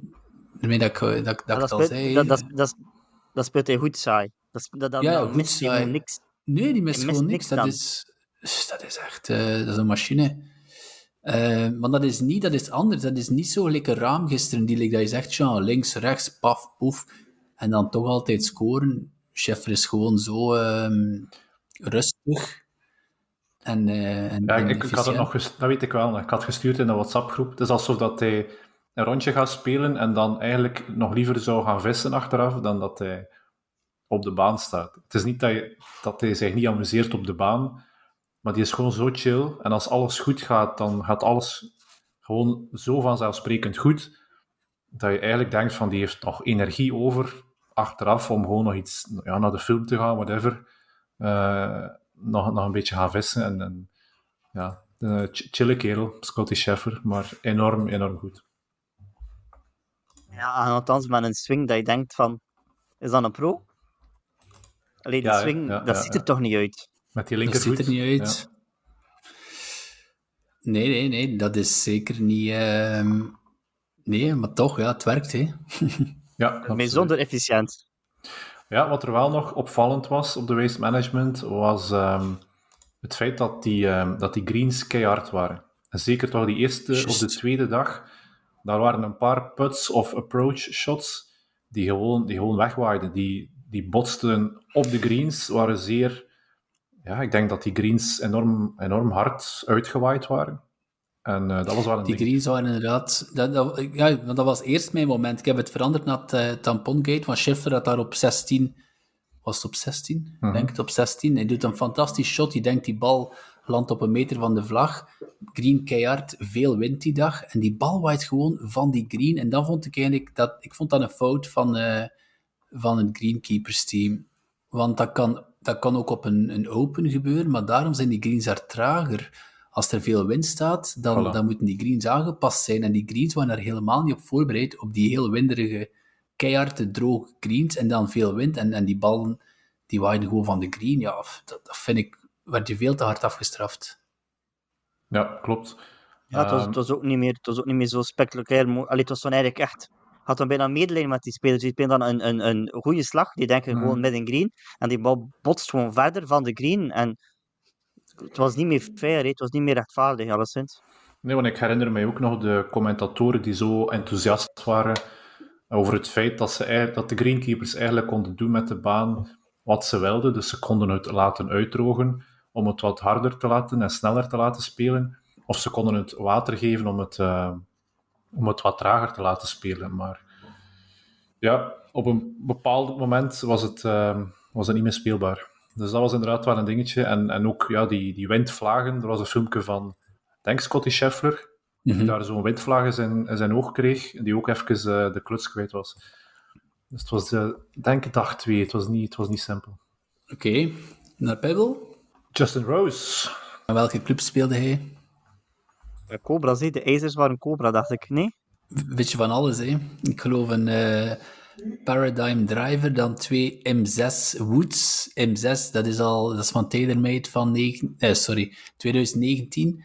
Daarmee dat ik, dat, ik- dat, ik al speelt, zei. dat, dat, dat, dat speelt hij goed saai. Dat, dat, dat, Ja, dat goed mist saai. gewoon niks. Nee, die mist gewoon niks niks. Dat is, dat is echt eh, dat is een machine. Eh, maar dat is niet, dat is anders. Dat is niet zo lekker raam gisteren, die like, dat je zegt, ja, links, rechts, paf, poef, en dan toch altijd scoren. Scheffer is gewoon zo ehm, rustig en, eh en, Ja, en ik, ik had het nog dat weet ik wel. Ik had gestuurd in de WhatsApp-groep. Het is alsof dat hij een rondje gaat spelen en dan eigenlijk nog liever zou gaan vissen achteraf dan dat hij op de baan staat. Het is niet dat, je, dat hij zich niet amuseert op de baan, maar die is gewoon zo chill. En als alles goed gaat, dan gaat alles gewoon zo vanzelfsprekend goed, dat je eigenlijk denkt van die heeft nog energie over achteraf om gewoon nog iets ja, naar de film te gaan, whatever. Eh, nog, nog een beetje gaan vissen en, en ja, een ch- chille kerel, Scotty Scheffer, maar enorm, enorm goed. Ja, en althans met een swing dat je denkt van, is dat een pro? Alleen die Ja, swing, ja, dat ziet er toch niet uit. Met die Dat linkervoet. ziet er niet uit. Ja. Nee, nee, nee, dat is zeker niet... ehm, nee, maar toch, ja, het werkt, hè. Ja. Bijzonder efficiënt. Ja, wat er wel nog opvallend was op de waste management, was ehm, het feit dat die, ehm, dat die greens keihard waren. En zeker toch die eerste of de tweede dag, daar waren een paar putts of approach shots die gewoon, die gewoon wegwaaiden. Die, die botsten op de greens, waren zeer... Ja, ik denk dat die greens enorm, enorm hard uitgewaaid waren. En eh, dat was wel een Die ding. greens waren inderdaad... Dat, dat, ja, want dat was eerst mijn moment. Ik heb het veranderd naar het eh, tampongate, want Schiffer had daar op 16... Was het op 16? Mhm. Ik denk het op 16. Hij doet een fantastisch shot. Je denkt die bal landt op een meter van de vlag. Green keihard, veel wind die dag. En die bal waait gewoon van die green. En dan vond ik eigenlijk dat... Ik vond dat een fout van, eh, van het greenkeepers team. Want dat kan, dat kan ook op een, een open gebeuren, maar daarom zijn die greens daar trager. als er veel wind staat, dan, Voilà. dan moeten die greens aangepast zijn. En die greens waren daar helemaal niet op voorbereid, op die heel winderige, keiharde, droge greens. En dan veel wind. En, en die ballen, die waaien gewoon van de green. Ja, dat, dat vind ik, werd je veel te hard afgestraft. Ja, klopt. Ja, het was, het, was ook niet meer, het was ook niet meer zo spectaculair. Allee, het was dan eigenlijk echt... Had dan bijna medelijden met die spelers. Die spelen dan een, een, een goede slag. Die denken Mhm. gewoon met een green. En die bal botst gewoon verder van de green. En het was niet meer fair. Het was niet meer rechtvaardig, alleszins. Nee, want ik herinner mij ook nog de commentatoren die zo enthousiast waren over het feit dat, ze, dat de greenkeepers eigenlijk konden doen met de baan wat ze wilden. Dus ze konden het laten uitdrogen om het wat harder te laten en sneller te laten spelen. Of ze konden het water geven om het, eh, om het wat trager te laten spelen. Maar ja, op een bepaald moment was het, eh, was het niet meer speelbaar. Dus dat was inderdaad wel een dingetje. En, en ook ja, die, die windvlagen. Er was een filmpje van, ik denk Scotty Scheffler, die Mhm. daar zo'n windvlaag in zijn, in zijn oog kreeg, en die ook even eh, de kluts kwijt was. Dus het was, eh, ik denk dag 2, het was niet, het was niet simpel. Oké, naar Pebble. Justin Rose. Welke club speelde hij? Cobra's, hè. de ijzers waren Cobra, dacht ik. Nee? Weet je van alles, hè? Ik geloof een eh, Paradigm Driver, dan twee M6 Woods. M6, dat is al dat is van TaylorMade van negen, eh, sorry, 2019.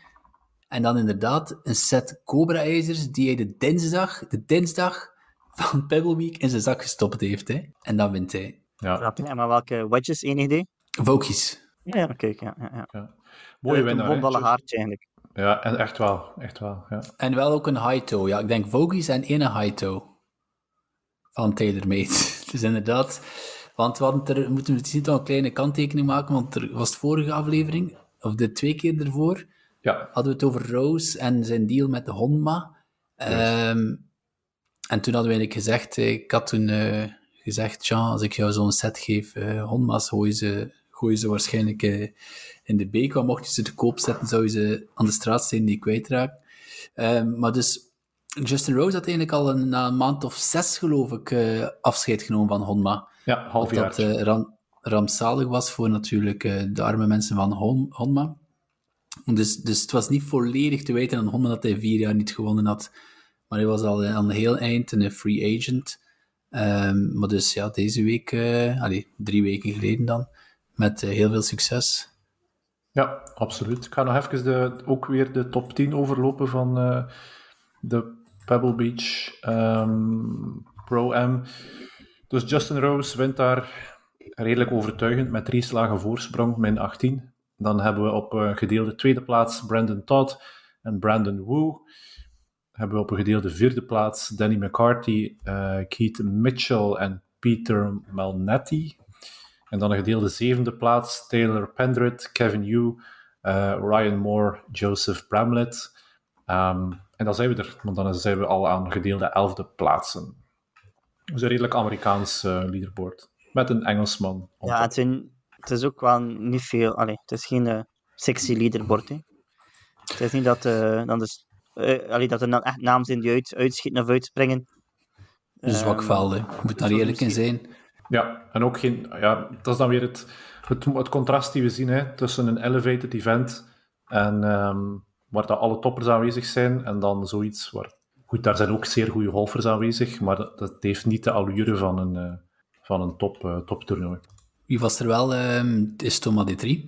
En dan inderdaad een set Cobra-ijzers die hij de dinsdag, de dinsdag van Pebble Week in zijn zak gestopt heeft. Hè? En dan wint hij. Ja? En maar welke wedges, enig idee? Vokjes. Ja, ja, kijk. Ja, ja, ja. ja. Mooie Een winnaar. Justin- haartje, eigenlijk. Ja, en echt wel. Echt wel ja. En wel ook een high toe. Ja, ik denk Vogies en één high toe. Van TaylorMade. dus inderdaad. Want we hadden er, moeten we misschien toch een kleine kanttekening maken, want er was de vorige aflevering, of de twee keer ervoor, ja, hadden we het over Rose en zijn deal met de Honma. Ehm, en toen hadden we eigenlijk gezegd, eh, ik had toen eh, gezegd, Jean, als ik jou zo'n set geef, eh Honma's, gooi ze, gooi ze waarschijnlijk in de beek. Want mocht je ze te koop zetten, zou je ze aan de straat stenen die kwijtraken. Ehm, maar dus, Justin Rose had eigenlijk al een, na een maand of zes, geloof ik, eh, afscheid genomen van Honma. ja half Wat dat jaar. eh, ram, rampzalig was voor natuurlijk eh, de arme mensen van Hon, Honma. Dus, dus het was niet volledig te weten aan Honma dat hij vier jaar niet gewonnen had. Maar hij was al aan een heel eind een free agent. Ehm, maar dus ja, deze week, allee, drie weken geleden dan, met heel veel succes. Ja, absoluut. Ik ga nog even de, ook weer de top 10 overlopen van eh, de Pebble Beach ehm, Pro-Am. Dus Justin Rose wint daar redelijk overtuigend met drie slagen voorsprong, min 18. Dan hebben we op een gedeelde tweede plaats Brandon Todd en Brandon Wu. Hebben we op een gedeelde vierde plaats Danny McCarthy, eh, Keith Mitchell en Peter Malnetti. En dan een gedeelde zevende plaats Taylor Pendrit, Kevin Yu, eh, Ryan Moore, Joseph Bramlett. Ehm, en dan zijn we er, want dan zijn we al aan gedeelde elfde plaatsen. Dus een redelijk Amerikaans eh, leaderboard. Met een Engelsman. Ja, het, zijn, het is ook wel niet veel. Allee, het is geen eh, sexy leaderboard. Hè. Het is niet dat, eh, dan dus, allee, dat er dan echt namen zijn die uit, uitschieten of uitspringen. Een zwak Ehm, veld, moet daar eerlijk in zijn. Ja, en ook geen... Ja, dat is dan weer het, het, het contrast die we zien hè, tussen een elevated event en ehm, waar dat alle toppers aanwezig zijn en dan zoiets waar... Goed, daar zijn ook zeer goede golfers aanwezig, maar dat, dat heeft niet de allure van een, eh, van een top, eh, toptoernooi. Wie was er wel? ehm, Het is Thomas D3.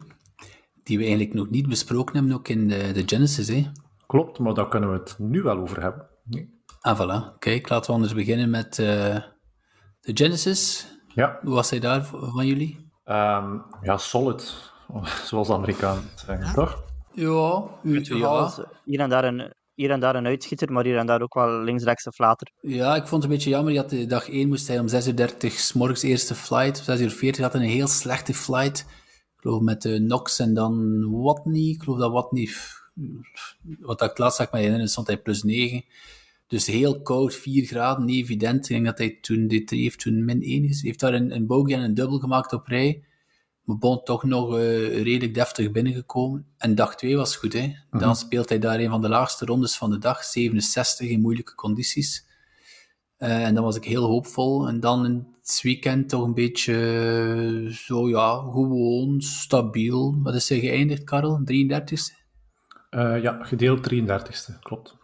Die we eigenlijk nog niet besproken hebben, ook in de, de Genesis. Hè? Klopt, maar daar kunnen we het nu wel over hebben. Nee. Ah, voilà. Kijk, laten we anders beginnen met eh, de Genesis. Ja, Hoe was hij daar van jullie? ehm, ja, solid, zoals de Amerikanen zeggen, toch? Ja, eh, hier, en daar een, hier en daar een uitschieter, maar hier en daar ook wel links-rechts een flater. Ja, ik vond het een beetje jammer. Je had de dag 1 moest hij om 6.30 uur s morgens eerste flight. 6 uur 40 had hij een heel slechte flight. Ik geloof met de Nox en dan Watney. Ik geloof dat Watney... Wat ik laatst zag me herinneren, stond hij plus 9. Dus heel koud, 4 graden, niet evident. Ik denk dat hij toen, D3 heeft toen min 1 is. heeft daar een, een bogey en een dubbel gemaakt op rij. Maar Bon toch nog eh, redelijk deftig binnengekomen. En dag 2 was goed, hè. Dan speelt hij daar een van de laagste rondes van de dag. 67 in moeilijke condities. Eh, en dan was ik heel hoopvol. En dan in het weekend toch een beetje eh, zo, ja, gewoon stabiel. Wat is hij geëindigd, Karel? 33ste? Uh, ja, gedeeld 33ste, klopt.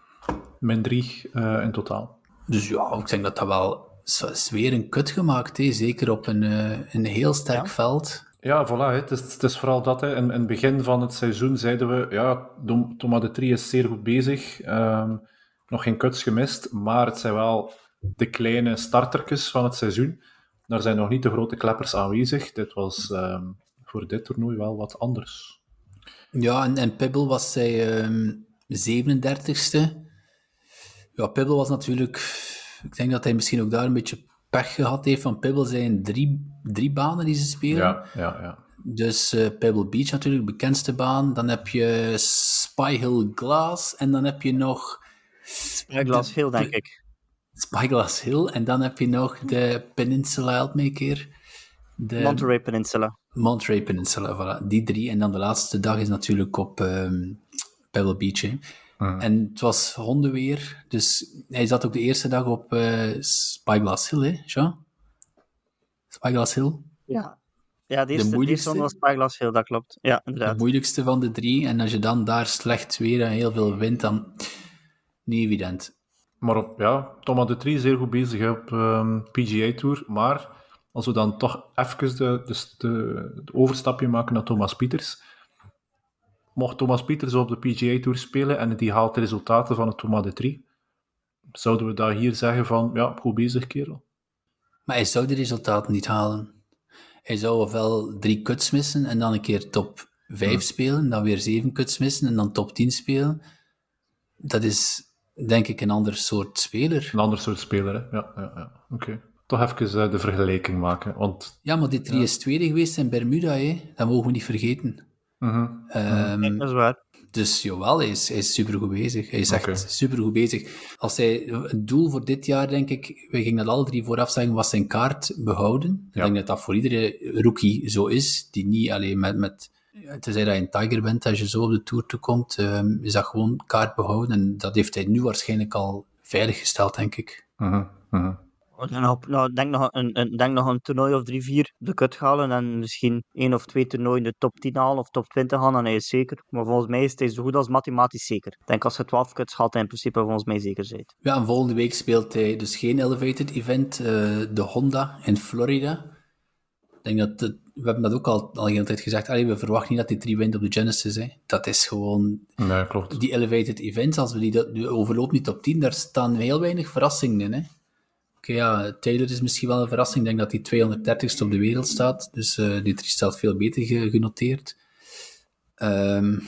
Min 3 uh, in totaal. Dus ja, ik denk dat dat wel is weer een kut gemaakt, hè? zeker op een, uh, een heel sterk Ja. veld. Ja, voilà. Het, is, het is vooral dat. Hè. In, in het begin van het seizoen zeiden we, ja, Thomas de Trie is zeer goed bezig. Ehm, nog geen kuts gemist, maar het zijn wel de kleine startertjes van het seizoen. Daar zijn nog niet de grote kleppers aanwezig. Dit was ehm, voor dit toernooi wel wat anders. Ja, en, en Pibble was zij ehm 37ste. Ja, Pibble was natuurlijk... Ik denk dat hij misschien ook daar een beetje pech gehad heeft. Van Pibble zijn drie, drie banen die ze spelen. Ja, ja, ja. Dus eh, Pebble Beach natuurlijk, de bekendste baan. Dan heb je Spy Hill Glass. En dan heb je nog Spyglass Hill, denk ik. Spyglass Hill. En dan heb je nog de Peninsula, help me een keer. De Monterey Peninsula. Monterey Peninsula, voilà. Die drie. En dan de laatste dag is natuurlijk op ehm, Pebble Beach. hè. En het was hondenweer. Dus hij zat ook de eerste dag op eh, Spyglass Hill, hè, Jean? Spyglass Hill. Ja. Ja, de eerste, de moeilijkste? eerste was Spyglass Hill, dat klopt. Ja, de inderdaad. moeilijkste van de drie. En als je dan daar slecht weer en heel veel wind, dan niet evident. Maar op, ja, Thomas de Trie is zeer goed bezig hè, op ehm, PGA Tour. Maar als we dan toch even de, de, de, de overstapje maken naar Thomas Pieters. Mocht Thomas Pieters op de PGA Tour spelen en die haalt de resultaten van het Thomas de Trie, zouden we daar hier zeggen van, ja, goed bezig kerel. Maar hij zou de resultaten niet halen. Hij zou ofwel drie cuts missen en dan een keer top 5 spelen, dan weer zeven cuts missen en dan top 10 spelen. Dat is, denk ik, een ander soort speler. Een ander soort speler, hè. Ja, ja, ja. Oké. Toch even eh, de vergelijking maken, want... Ja, maar die drie is tweede geweest in Bermuda, hè. dat mogen we niet vergeten. Mhm. Ehm, Nee, dat is waar. Dus jawel, hij is, hij is supergoed bezig. Hij is echt Oké. supergoed bezig. Als hij, het doel voor dit jaar, denk ik, we gingen dat alle drie vooraf zeggen, was zijn kaart behouden. Ik denk dat dat voor iedere rookie zo is, die niet alleen met, met tenzij dat je een Tiger bent, als je zo op de Tour toekomt, ehm, is dat gewoon kaart behouden. En dat heeft hij nu waarschijnlijk al veiliggesteld, denk ik. Mhm, mhm. Nog op- nou, denk nog een, een, denk nog een toernooi of drie, vier de kut halen en misschien één of twee toernooien de top 10 halen of top 20 halen, dan is hij zeker. Maar volgens mij is hij zo goed als mathematisch zeker. Ik denk als je 12 kuts haalt, hij in principe volgens mij zeker zijn. Ja, en volgende week speelt hij dus geen elevated event, eh, de Honda in Florida. Ik denk dat het- we hebben dat ook al, al de hele tijd gezegd. Allee, we verwachten niet dat hij drie wint op de Genesis. Hè. Dat is gewoon Nee, klopt. die elevated events. Als we die, dat- die overlopen niet top 10, daar staan heel weinig verrassingen in. Hè. Oké, ja, Taylor is misschien wel een verrassing. Ik denk dat hij 230ste op de wereld staat. Dus eh, die drie staat veel beter ge- genoteerd. Ehm,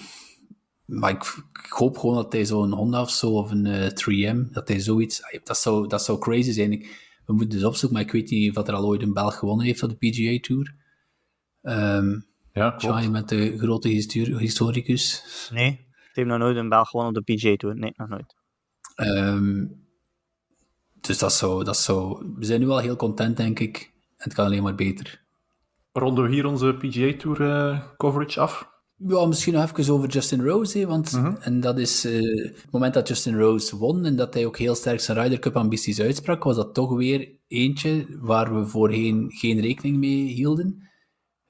maar ik, ik hoop gewoon dat hij zo'n Honda of zo, of een eh, 3M, dat hij zoiets... Dat zou, dat zou crazy zijn. Ik, we moeten dus opzoeken, maar ik weet niet of er al ooit een Belg gewonnen heeft op de PGA Tour. Ehm Ja, klopt. Je bent de grote histo- historicus. Nee. Het heeft nog nooit een Belg gewonnen op de PGA Tour. Nee, nog nooit. Ehm, dus dat zou, dat zou... We zijn nu al heel content, denk ik. En het kan alleen maar beter. Ronden we hier onze PGA Tour eh, coverage af? Ja, misschien nog even over Justin Rose, hè, want en dat is eh, het moment dat Justin Rose won en dat hij ook heel sterk zijn Ryder Cup ambities uitsprak, was dat toch weer eentje waar we voorheen geen rekening mee hielden.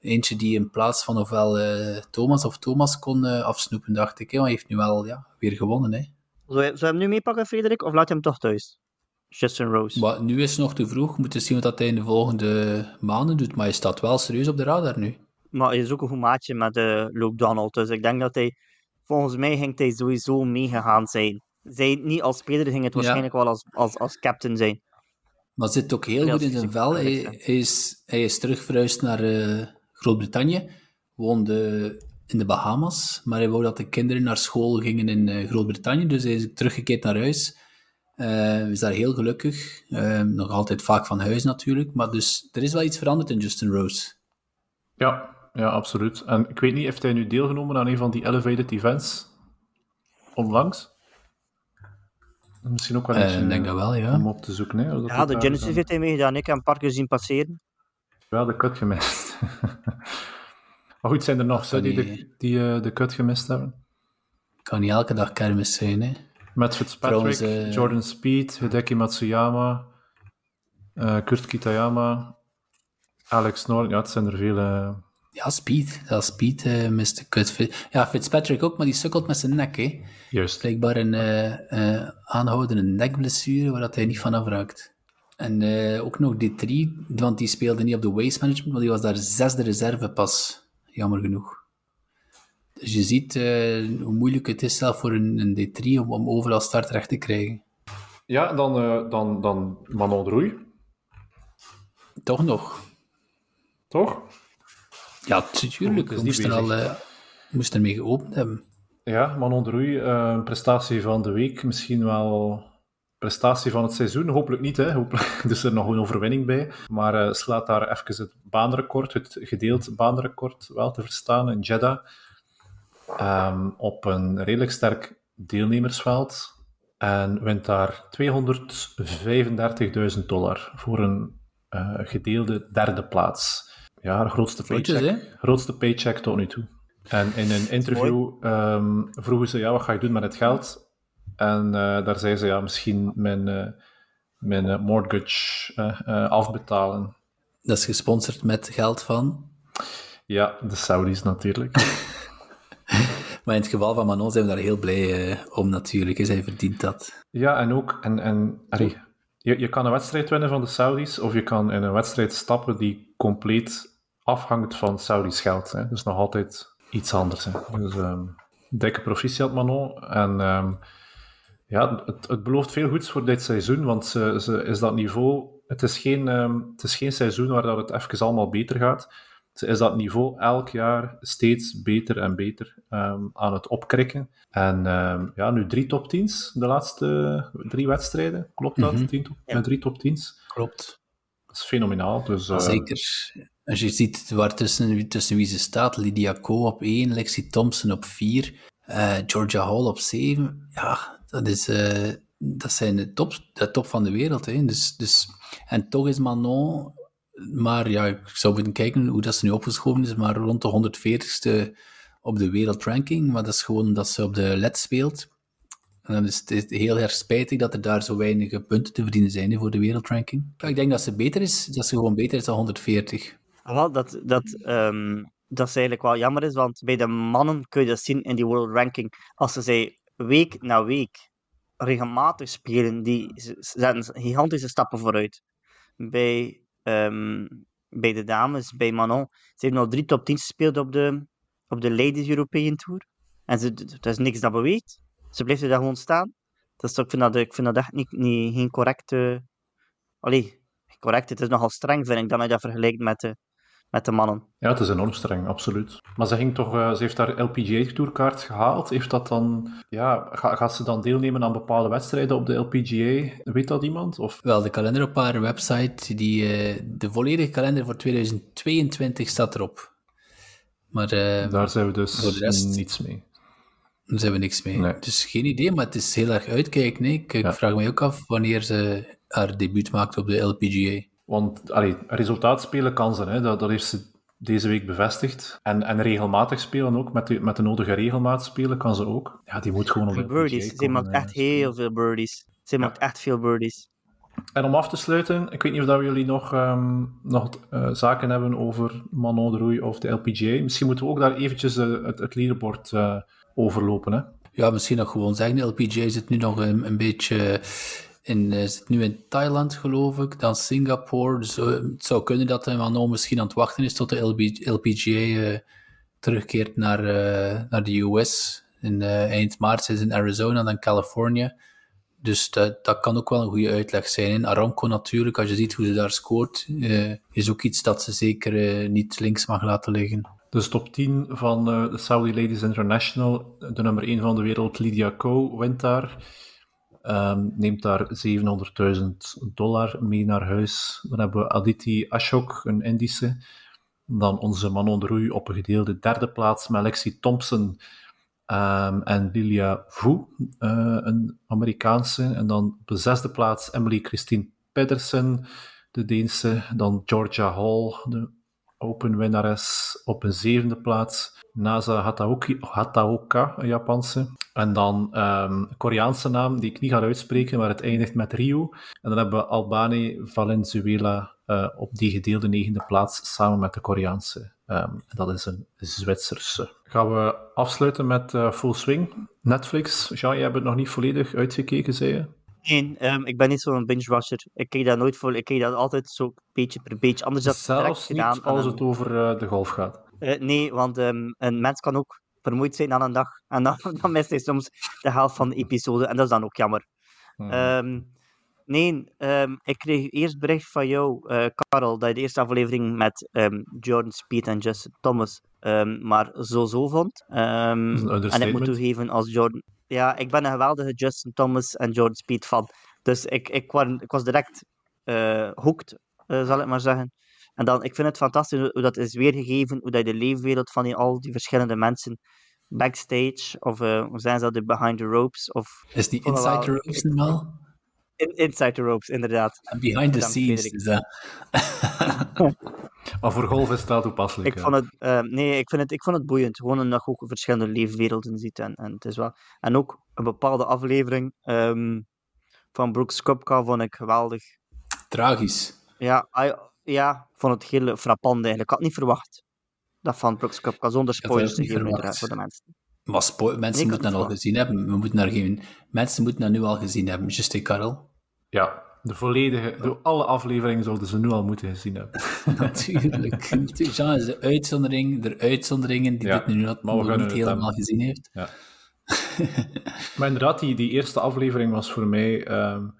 Eentje die in plaats van ofwel eh, Thomas of Thomas kon afsnoepen, dacht ik. Hè, maar hij heeft nu wel ja, weer gewonnen. Hè. Zou je, zou je hem nu meepakken, Frederik, of laat je hem toch thuis? Justin Rose. Maar nu is het nog te vroeg. We moeten zien wat hij in de volgende maanden doet. Maar hij staat wel serieus op de radar nu. Maar hij is ook een goed maatje met eh Luke Donald. Dus ik denk dat hij, volgens mij ging hij sowieso meegegaan zijn. Zij niet als speler, ging het Ja. waarschijnlijk wel als, als, als captain zijn. Maar zit ook heel Ja, goed in zijn vel. Hij, is, hij is terug verhuisd naar eh, Groot-Brittannië. Woonde in de Bahamas. Maar hij wou dat de kinderen naar school gingen in eh, Groot-Brittannië. Dus hij is teruggekeerd naar huis. Eh, is daar heel gelukkig. Eh, nog altijd vaak van huis natuurlijk. Maar dus er is wel iets veranderd in Justin Rose. Ja, ja, absoluut. En ik weet niet, heeft hij nu deelgenomen aan een van die elevated events onlangs? Misschien ook wel Eh, eens denk dat wel, ja. om op te zoeken. Hè, dat Ja, de Genesis is, heeft hij meegedaan. Ik heb een paar keer zien passeren. Wel de cut gemist. maar goed, zijn er nog zo die, de, die- eh, de cut gemist hebben? Kan niet elke dag kermis zijn, hè. Met Fitzpatrick, Trouwens, eh, Jordan Speed, Hideki Matsuyama, eh, Kurt Kitayama, Alex Noor. Ja, het zijn er veel. eh, Ja, Speed. Ja, Speed uh, miste kut. Ja, Fitzpatrick ook, maar die sukkelt met zijn nek, hè. Juist. Blijkbaar een uh, aanhoudende nekblessure, waar dat hij niet van afraakt. En ook nog D3, want die speelde niet op de waste management, maar die was daar zesde reserve pas. Jammer genoeg. Dus je ziet hoe moeilijk het is zelf voor een, een D3 om, om overal startrecht te krijgen. Ja, dan, dan, dan Manon de Roei. Toch nog. Toch? Ja, natuurlijk. We moesten, al, uh, moesten ermee geopend hebben. Ja, Manon de Roei, uh, prestatie van de week. Misschien wel prestatie van het seizoen. Hopelijk niet, hè. Hopelijk is er nog een overwinning bij. Maar uh, slaat daar even het baanrecord, het gedeeld baanrecord wel te verstaan in Jeddah. Um, op een redelijk sterk deelnemersveld. En wint daar 235.000 dollar voor een uh, gedeelde derde plaats. Ja, de grootste paycheck, grootste paycheck tot nu toe. En in een interview um, vroegen ze, ja, wat ga je doen met het geld? En uh, daar zei ze, ja, misschien mijn, uh, mijn mortgage afbetalen. Dat is gesponsord met geld van? Ja, de Saudis natuurlijk. maar in het geval van Manon zijn we daar heel blij om natuurlijk. Hij verdient dat. Ja, en ook, en, en allee, je, je kan een wedstrijd winnen van de Saudis, of je kan in een wedstrijd stappen die compleet afhangt van Saudisch geld. Hè. Dus nog altijd iets anders. Hè. Dus um, dikke proficiat Manon. En um, ja, het, het, belooft veel goeds voor dit seizoen, want ze, ze is dat niveau... Het is, geen, um, het is geen seizoen waar dat het even allemaal beter gaat. Ze is dat niveau elk jaar steeds beter en beter um, aan het opkrikken. En um, ja, nu drie top 10's de laatste drie wedstrijden. Klopt dat? Mm -hmm. top, ja. Drie top 10's. Klopt. Dat is fenomenaal. Dus, uh, Zeker. Als je ziet waar tussen, tussen wie ze staat, Lydia Ko op 1, Lexi Thompson op 4, uh, Georgia Hall op 7. Ja, dat, is, uh, dat zijn de top, de top van de wereld. Hè. Dus, dus, en toch is Manon, maar ja, ik zou moeten kijken hoe dat ze nu opgeschoven is, maar rond de 140ste op de wereldranking. Maar dat is gewoon dat ze op de LED speelt. En dan is het heel erg spijtig dat er daar zo weinig punten te verdienen zijn voor de wereldranking. Ik denk dat ze beter is, dat ze gewoon beter is dan 140. Wel, dat, dat, um, dat is eigenlijk wel jammer is, want bij de mannen kun je dat zien in die world ranking. Als ze zij week na week regelmatig spelen, die zetten gigantische stappen vooruit. Bij, um, bij de dames, bij Manon, ze heeft nog drie top 10 gespeeld op de, op de Ladies European Tour. En ze, dat is niks dat beweegt. Ze blijft er daar gewoon staan. Dat is, ik, vind dat, ik vind dat echt niet, niet, geen correcte... Allee, correct, het is nogal streng, vind ik, dat je dat vergelijkt met met de mannen. Ja, het is enorm streng, absoluut. Maar ze, ging toch, uh, ze heeft haar LPGA-tourkaart gehaald. Heeft dat dan, ja, gaat ze dan deelnemen aan bepaalde wedstrijden op de LPGA? Weet dat iemand? Of? Wel, de kalender op haar website, die, uh, de volledige kalender voor 2022 staat erop. Maar uh, daar zijn we dus rest, niets mee. Daar zijn we niks mee. Nee. Dus geen idee, maar het is heel erg uitkijken. Nee? Ik, ja. vraag me ook af wanneer ze haar debuut maakt op de LPGA. Want allee, resultaat spelen kan ze, hè. Dat, dat heeft ze deze week bevestigd. En, en regelmatig spelen ook, met de, met de nodige regelmaat spelen kan ze ook. Ja, die moet gewoon op de birdies. Ze maakt echt heel veel birdies. Ze maakt echt veel birdies. En om af te sluiten, ik weet niet of dat jullie nog, um, nog uh, zaken hebben over Manon de Roei of de LPGA. Misschien moeten we ook daar eventjes uh, het, het leaderboard uh, overlopen. Hè? Ja, misschien nog gewoon zeggen, de LPGA zit nu nog een, een beetje in, uh, zit nu in Thailand, geloof ik, dan Singapore. Dus uh, het zou kunnen dat Manon misschien aan het wachten is tot de LPGA uh, terugkeert naar, naar de US. In, eind maart is in Arizona, dan Californië. Dus dat, dat kan ook wel een goede uitleg zijn. In Aramco natuurlijk, als je ziet hoe ze daar scoort, is ook iets dat ze zeker niet links mag laten liggen. Dus top 10 van de Saudi Ladies International, de nummer 1 van de wereld, Lydia Ko, wint daar. Um, neemt daar 700.000 dollar mee naar huis. Dan hebben we Aditi Ashok, een Indische. Dan onze Manon de Roei op een gedeelde derde plaats met Lexi Thompson um, en Lilia Vu, uh, een Amerikaanse. En dan op de zesde plaats Emily Christine Pedersen, de Deense. Dan Georgia Hall, de Open winnares op een zevende plaats. Nasa Hataoki, Hataoka, een Japanse. En dan ehm, een Koreaanse naam die ik niet ga uitspreken, maar het eindigt met Rio. En dan hebben we Albani Valenzuela uh, op die gedeelde negende plaats samen met de Koreaanse. Um, dat is een Zwitserse. Gaan we afsluiten met uh, Full Swing. Netflix. Jean, je hebt het nog niet volledig uitgekeken, zei je? Nee, um, ik ben niet zo'n binge-watcher. Ik kijk dat nooit voor. Ik kijk dat altijd zo beetje per beetje. Anders dat Zelfs niet gedaan, als het over uh, de golf gaat? Uh, nee, want um, een mens kan ook vermoeid zijn aan een dag. En dan, dan mist hij soms de helft van de episode. En dat is dan ook jammer. Hmm. Um, nee, ik kreeg eerst bericht van jou, uh, Karel, dat je de eerste aflevering met Jordan Speed en Justin Thomas maar zo-zo vond. en ik moet toegeven, als Jordan... Ja, ik ben een geweldige Justin Thomas en Jordan Speed fan. Dus ik, ik, was, ik was direct uh, hooked, uh, zal ik maar zeggen. En dan, ik vind het fantastisch hoe dat is weergegeven, hoe dat je de leefwereld van die, al die verschillende mensen backstage, of uh, hoe zijn ze dat, behind the ropes, of... Is die inside the ropes normaal? In, inside the ropes, inderdaad. And behind the scenes is dat. maar voor golf is dat toepasselijk. Ik vond het, uh, nee, ik, vind het, ik vond het boeiend. Gewoon omdat je ook verschillende leefwerelden ziet. En, en, het is wel... en ook een bepaalde aflevering um, van Brooks Kopka vond ik geweldig. Tragisch. Ja, I, ja, vond het heel frappant eigenlijk. Ik had niet verwacht dat van Brooks Cup, zonder spoilers te geven voor de mensen. Maar spo mensen moeten dat al gezien hebben. We moeten daar geen... Mensen moeten dat nu al gezien hebben, Juste Karel. Ja, de volledige, de, alle afleveringen zouden ze nu al moeten gezien hebben. Natuurlijk. Jean is de uitzondering, de uitzonderingen die dit nu nog, nog niet helemaal gezien heeft. Ja. maar inderdaad, die, die eerste aflevering was voor mij... Um,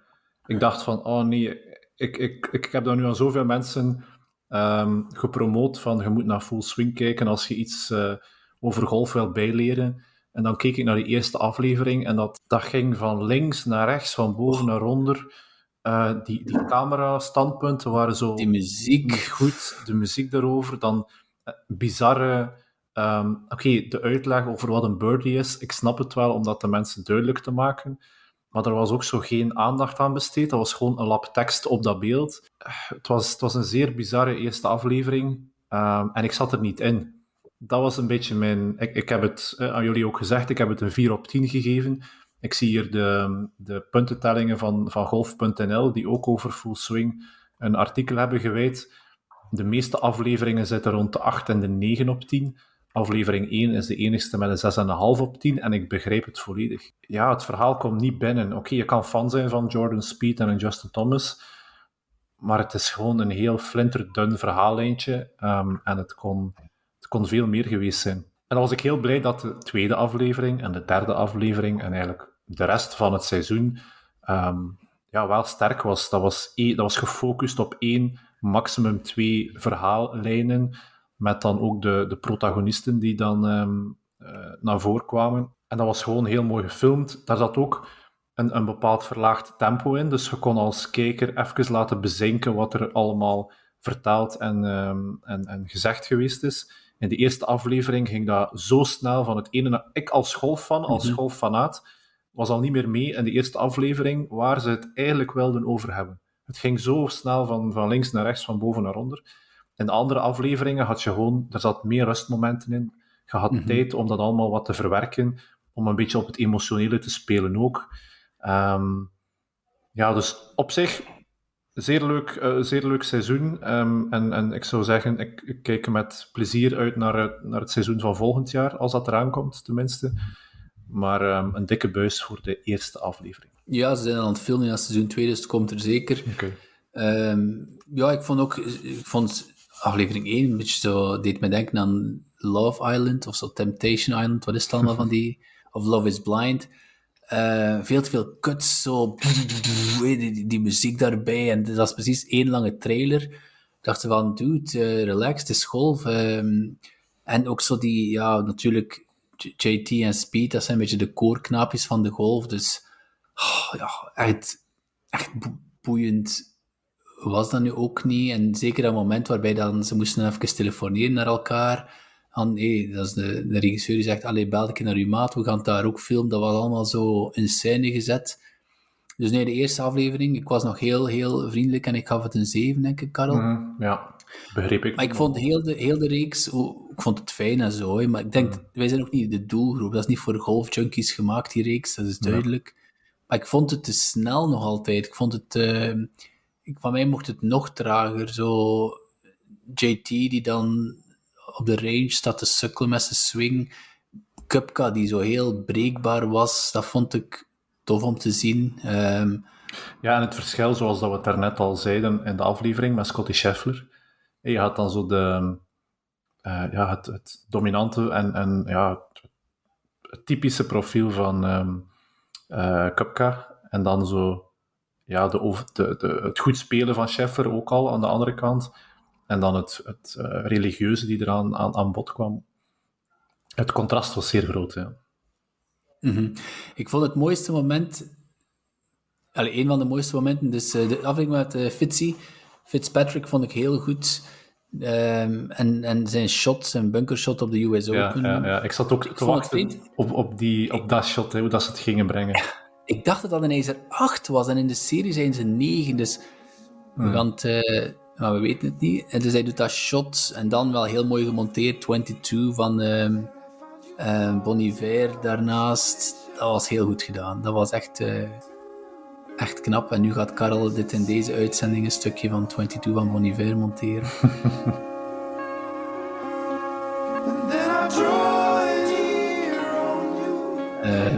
ik dacht van, oh nee, ik, ik, ik heb daar nu aan zoveel mensen um, gepromoot van je moet naar Full Swing kijken als je iets uh, over golf wilt bijleren. En dan keek ik naar die eerste aflevering en dat, dat ging van links naar rechts, van boven naar onder. Uh, die, die camera-standpunten waren zo... Die muziek. Goed, de muziek daarover. Dan uh, bizarre... Um, Oké, okay, de uitleg over wat een birdie is, ik snap het wel om dat de mensen duidelijk te maken. Maar er was ook zo geen aandacht aan besteed. Dat was gewoon een lap tekst op dat beeld. Het was, het was een zeer bizarre eerste aflevering. Um, en ik zat er niet in. Dat was een beetje mijn... Ik, ik heb het uh, aan jullie ook gezegd, ik heb het een 4 op 10 gegeven. Ik zie hier de, de puntentellingen van, van golf.nl, die ook over Full Swing een artikel hebben gewijd. De meeste afleveringen zitten rond de 8 en de 9 op 10. Aflevering 1 is de enigste met een 6,5 op 10 en ik begrijp het volledig. Ja, het verhaal komt niet binnen. Oké, je kan fan zijn van Jordan Speed en Justin Thomas, maar het is gewoon een heel flinterdun verhaallijntje um, en het kon, het kon veel meer geweest zijn. En dan was ik heel blij dat de tweede aflevering en de derde aflevering en eigenlijk de rest van het seizoen um, ja, wel sterk was. Dat was, e dat was gefocust op één, maximum twee verhaallijnen met dan ook de, de protagonisten die dan um, uh, naar voren kwamen. En dat was gewoon heel mooi gefilmd. Daar zat ook een, een bepaald verlaagd tempo in, dus je kon als kijker even laten bezinken wat er allemaal vertaald en, um, en, en gezegd geweest is. In de eerste aflevering ging dat zo snel van het ene naar... Ik als golffan, als mm -hmm. golffanaat, was al niet meer mee in de eerste aflevering waar ze het eigenlijk wilden over hebben. Het ging zo snel van, van links naar rechts, van boven naar onder. In de andere afleveringen had je gewoon, er zat meer rustmomenten in. Je had mm -hmm. tijd om dat allemaal wat te verwerken, om een beetje op het emotionele te spelen ook. Um, ja, dus op zich, zeer leuk, uh, zeer leuk seizoen. Um, en, en ik zou zeggen, ik, ik kijk met plezier uit naar, het, naar het seizoen van volgend jaar, als dat eraan komt, tenminste. Maar um, een dikke buis voor de eerste aflevering. Ja, ze zijn aan het filmen naar seizoen 2, dus het komt er zeker. Okay. ja, ik vond ook... Ik vond aflevering 1 een beetje zo, deed me denken aan Love Island of zo Temptation Island, wat is het allemaal van die? Of Love is Blind. Uh, veel te veel cuts, zo die, die, muziek daarbij. En dat is precies één lange trailer. Ik dacht van, dude, uh, relax, het is golf. Um, en ook zo die, ja, natuurlijk, JT en Speed, dat zijn een beetje de koorknaapjes van de golf. Dus, oh, ja, echt, echt boeiend was dat nu ook niet. En zeker dat moment waarbij dan, ze moesten even telefoneren naar elkaar. En, hey, dat is de, de regisseur die zegt, allee, bel ik naar uw maat, we gaan daar ook filmen. Dat was allemaal zo in scène gezet. Dus nee, de eerste aflevering, ik was nog heel, heel vriendelijk en ik gaf het een 7, denk ik, Karel. Mhm, ja, begreep ik. Maar ik vond heel de, heel de reeks, oh, ik vond het fijn en zo, hè, maar ik denk, wij zijn ook niet de doelgroep. Dat is niet voor golfjunkies gemaakt, die reeks, dat is duidelijk. Maar ik vond het te snel nog altijd. Ik vond het, eh, ik, van mij mocht het nog trager. Zo, JT die dan op de range staat te sukkelen met zijn swing. Kupka die zo heel breekbaar was, dat vond ik tof om te zien. Ehm, Ja, en het verschil, zoals dat we het daarnet al zeiden in de aflevering met Scotty Scheffler. Je had dan zo de, eh, ja, het, dominante en, en ja, het, typische profiel van eh, Kupka. En dan zo ja, de, de, de, het goed spelen van Scheffler ook al aan de andere kant. En dan het, het eh, religieuze die eraan aan, aan bod kwam. Het contrast was zeer groot, ja. Mhm. Ik vond het mooiste moment, een van de mooiste momenten, dus eh, de aflevering met eh, Fitzy, Fitzpatrick vond ik heel goed. Ehm, en, en zijn shot, zijn bunkershot op de US Ja, Open. ja, ja. Ik zat ook te vond het wachten op, op, die, op dat shot, hè, hoe dat ze het gingen brengen. Ik dacht dat dat een ijzer 8 was en in de serie zijn ze 9. Dus we gaan het, eh, maar we weten het niet. En dus hij doet dat shot en dan wel heel mooi gemonteerd. 22 van Bon Iver daarnaast. Dat was heel goed gedaan. Dat was echt, eh, echt knap. En nu gaat Karel dit in deze uitzending een stukje van 22 van Bon Iver monteren. Eh,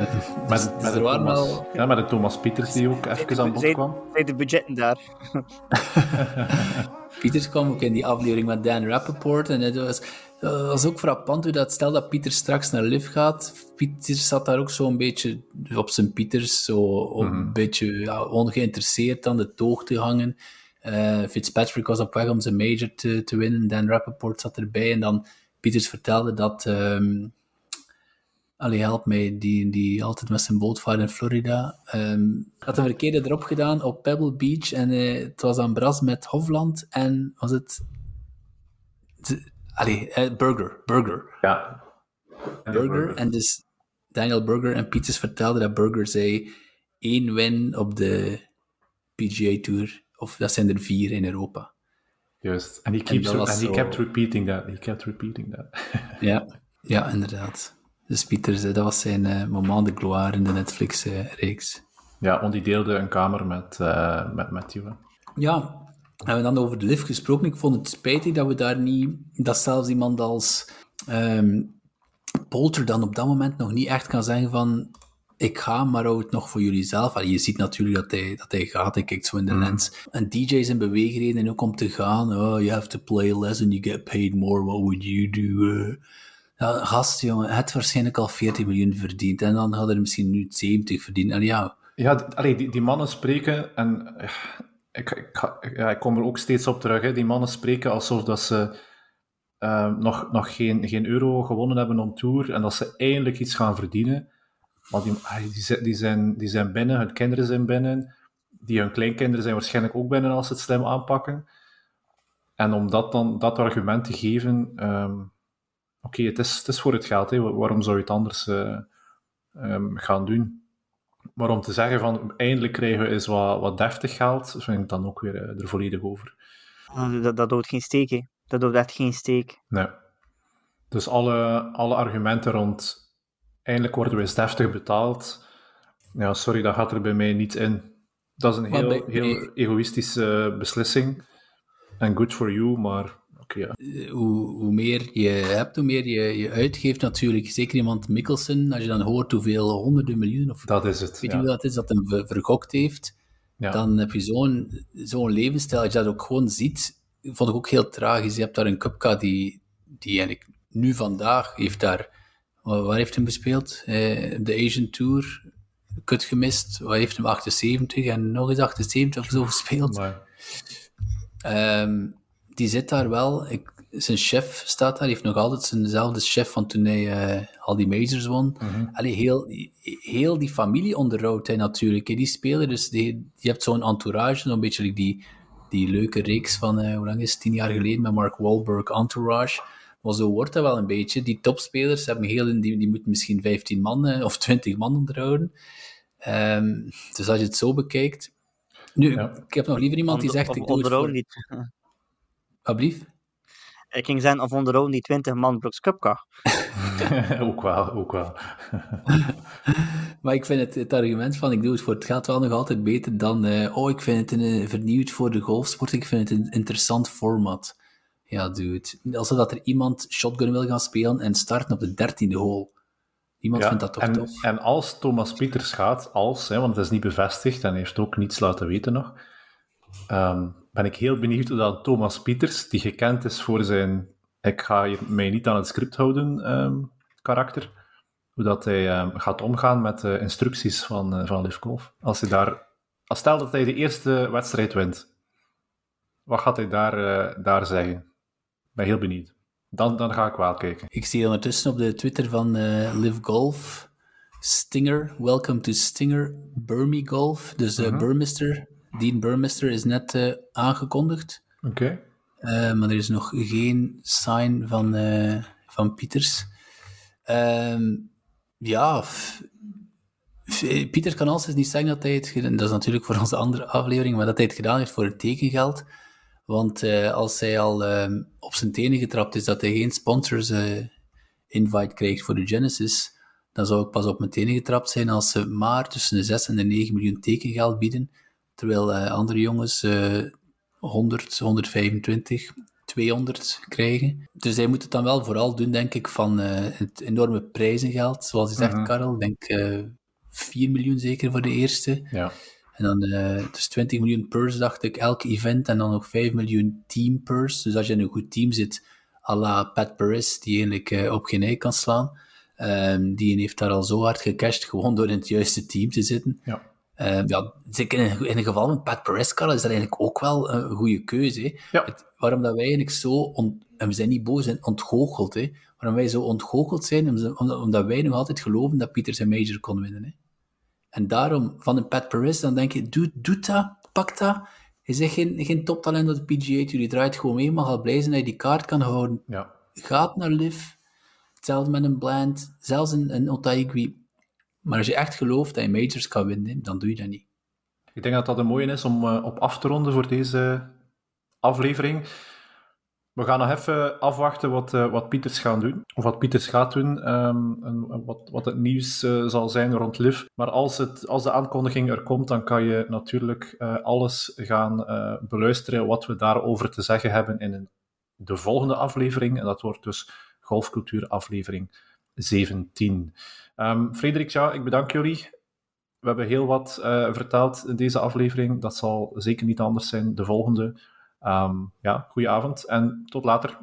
Met, met, er de waren Thomas, wel- ja, met de Thomas Pieters die ook even aan bod kwam. zijn de budgetten daar? Pieters kwam ook in die aflevering met Dan Rappaport. En het was, dat was ook frappant hoe dat, stel dat Pieter straks naar Liv gaat. Pieters zat daar ook zo een beetje op zijn Pieters, zo op een beetje ja, ongeïnteresseerd aan de toog te hangen. Eh, Fitzpatrick was op weg om zijn major te, te winnen. Dan Rappaport zat erbij. En dan Pieters vertelde dat. ehm Allee, help mij, die, die altijd met zijn boot vaart in Florida. ehm had een verkeerde erop gedaan op Pebble Beach. En eh, het was aan Bras met Hofland. En was het... de- allee, eh, Burger. Burger. Ja. Burger. En dus Daniel Burger en Pieters vertelden dat Burger zei één win op de PGA Tour. Of dat zijn er vier in Europa. Juist. En he, keeps, and he kept repeating that. He kept repeating that. Ja, ja inderdaad. Dus Pieters, eh, dat was zijn eh, moment de gloire in de Netflix-reeks. ja, want die deelde een kamer met, eh met Matthew. hè. Ja, hebben we dan over de lift gesproken. Ik vond het spijtig dat we daar niet, dat zelfs iemand als ehm, Polter dan op dat moment nog niet echt kan zeggen van ik ga, maar hou het nog voor jullie zelf. Allee, je ziet natuurlijk dat hij, dat hij gaat, hij kijkt zo in de lens. En DJ's in beweegreden en ook om te gaan, oh, you have to play less and you get paid more, what would you do? Ja, gast, jongen, het waarschijnlijk al 40 miljoen verdiend en dan had er misschien nu 70 verdiend. En ja, Ja, allee, die, die mannen spreken, en ik, ik, ja, kom er ook steeds op terug, hè, die mannen spreken alsof dat ze eh, nog, nog geen, geen euro gewonnen hebben on tour en dat ze eindelijk iets gaan verdienen. Maar die, die, zijn, die zijn binnen, hun kinderen zijn binnen, die hun kleinkinderen zijn waarschijnlijk ook binnen als ze het slim aanpakken. En om dat dan dat argument te geven, ehm, oké, het, is, het is voor het geld, hè, waarom zou je het anders eh, ehm, gaan doen? Maar om te zeggen van eindelijk krijgen we eens wat, wat deftig geld, vind ik dan ook weer eh, er volledig over. Ah, Dat, dat houdt geen steek, hè. Dat houdt echt geen steek. Nee. Dus alle, alle argumenten rond eindelijk worden we eens deftig betaald, ja, sorry, dat gaat er bij mij niet in. Dat is een heel, bij- heel egoïstische beslissing. En good for you, maar ja. hoe, hoe meer je hebt, hoe meer je, je uitgeeft natuurlijk. Zeker iemand Mikkelsen, als je dan hoort hoeveel honderden miljoenen, of dat is het. weet je Ja. dat is, dat hem ver- vergokt heeft, Ja. dan heb je zo'n zo'n levensstijl. Als je dat ook gewoon ziet, vond ik ook heel tragisch. Je hebt daar een Cupca die, die eigenlijk nu vandaag heeft daar... wa- Waar heeft hem gespeeld? Eh, de Asian Tour, kut gemist. Waar heeft hem 78 en nog eens 78 of zo gespeeld? Die zit daar wel. Ik, zijn chef staat daar. Hij heeft nog altijd zijnzelfde chef van toen hij eh, al die majors won. Allee, heel, heel die familie onderhoudt hij natuurlijk. hè. Die spelen, dus die, je hebt zo'n entourage, zo'n beetje like die, die leuke reeks van, eh, hoe lang is het, tien jaar geleden met Mark Wahlberg, Entourage. Maar zo wordt dat wel een beetje. Die topspelers hebben heel, die, die moeten misschien 15 man eh, of 20 man onderhouden. Ehm, dus als je het zo bekijkt... Nu, Ja. ik heb nog liever iemand die zegt, ik doe het onderhouden voor... die, Alblieft? ik ging zeggen, of onderhouden die 20 man Brooks Cup car. ook wel, ook wel. Maar ik vind het, het argument van ik doe het voor het geld wel nog altijd beter dan eh, oh, ik vind het een, eh, vernieuwd voor de golfsport, ik vind het een interessant format. Ja, dude. Alsof er iemand shotgun wil gaan spelen en starten op de dertiende hole. Niemand Ja, vindt dat toch en, tof? en als Thomas Pieters gaat, als, hè, want het is niet bevestigd en heeft ook niets laten weten nog, ehm, ben ik heel benieuwd hoe dat Thomas Pieters, die gekend is voor zijn ik ga hier mij niet aan het script houden ehm, karakter, hoe dat hij ehm, gaat omgaan met de instructies van, eh van Liv Golf. Als hij daar, als stel dat hij de eerste wedstrijd wint, wat gaat hij daar, eh, daar zeggen? Ik ben heel benieuwd. Dan, dan ga ik wel kijken. Ik zie ondertussen op de Twitter van eh Live Golf Stinger, welcome to Stinger Burmy Golf. Dus Burmister, Dean Burmister is net eh, aangekondigd. Oké. Eh, maar er is nog geen sign van, eh, van Pieters. Ehm, ja, f- f- Pieter kan altijd niet zeggen dat hij het gedaan Dat is natuurlijk voor onze andere aflevering, maar dat hij het gedaan heeft voor het tekengeld. Want als hij al ehm, op zijn tenen getrapt is dat hij geen sponsors invite krijgt voor de Genesis, dan zou ik pas op mijn tenen getrapt zijn als ze maar tussen de 6 en de 9 miljoen tekengeld bieden. Terwijl eh, andere jongens eh 100, 125, 200 krijgen. Dus hij moet het dan wel vooral doen, denk ik, van eh, het enorme prijzengeld. Zoals je zegt, Mhm. Karel, ik denk eh 4 miljoen zeker voor de eerste. Ja. En dan eh dus 20 miljoen purse, dacht ik, elk event. En dan nog 5 miljoen team purse. Dus als je in een goed team zit, à la Pat Paris, die eigenlijk eh, op geen ei kan slaan. ehm, die heeft daar al zo hard gecashed, gewoon door in het juiste team te zitten. Ja. Ja, zeker in, een- in een geval met Pat Perez, is dat eigenlijk ook wel een goede keuze. Hè? Ja. Het- waarom dat wij eigenlijk zo, on- en we zijn niet boos, zijn ontgoocheld. Hè? Waarom wij zo ontgoocheld zijn, om- om- omdat wij nog altijd geloven dat Pieter zijn major kon winnen. Hè? En daarom, van een Pat Perez, dan denk je, doe, doe dat, pak dat. Je zegt geen, geen toptalent op de PGA die draait gewoon mee, maar gaat blij zijn dat je die kaart kan houden. Ja. Gaat naar Liv, hetzelfde met een Bland, zelfs een, een Otaigui. Maar als je echt gelooft dat je majors kan winnen, dan doe je dat niet. Ik denk dat dat een mooie is om eh, op af te ronden voor deze aflevering. We gaan nog even afwachten wat, eh, wat Pieters gaan doen. Of wat Pieters gaat doen. ehm, en wat, wat het nieuws eh, zal zijn rond Liv. Maar als, het, als de aankondiging er komt, dan kan je natuurlijk eh, alles gaan eh, beluisteren wat we daarover te zeggen hebben in de volgende aflevering. En dat wordt dus Golfcultuur aflevering 17. Ehm, Frederik, ja, ik bedank jullie. We hebben heel wat eh, verteld in deze aflevering. Dat zal zeker niet anders zijn de volgende. Um, ja, goeie avond en tot later.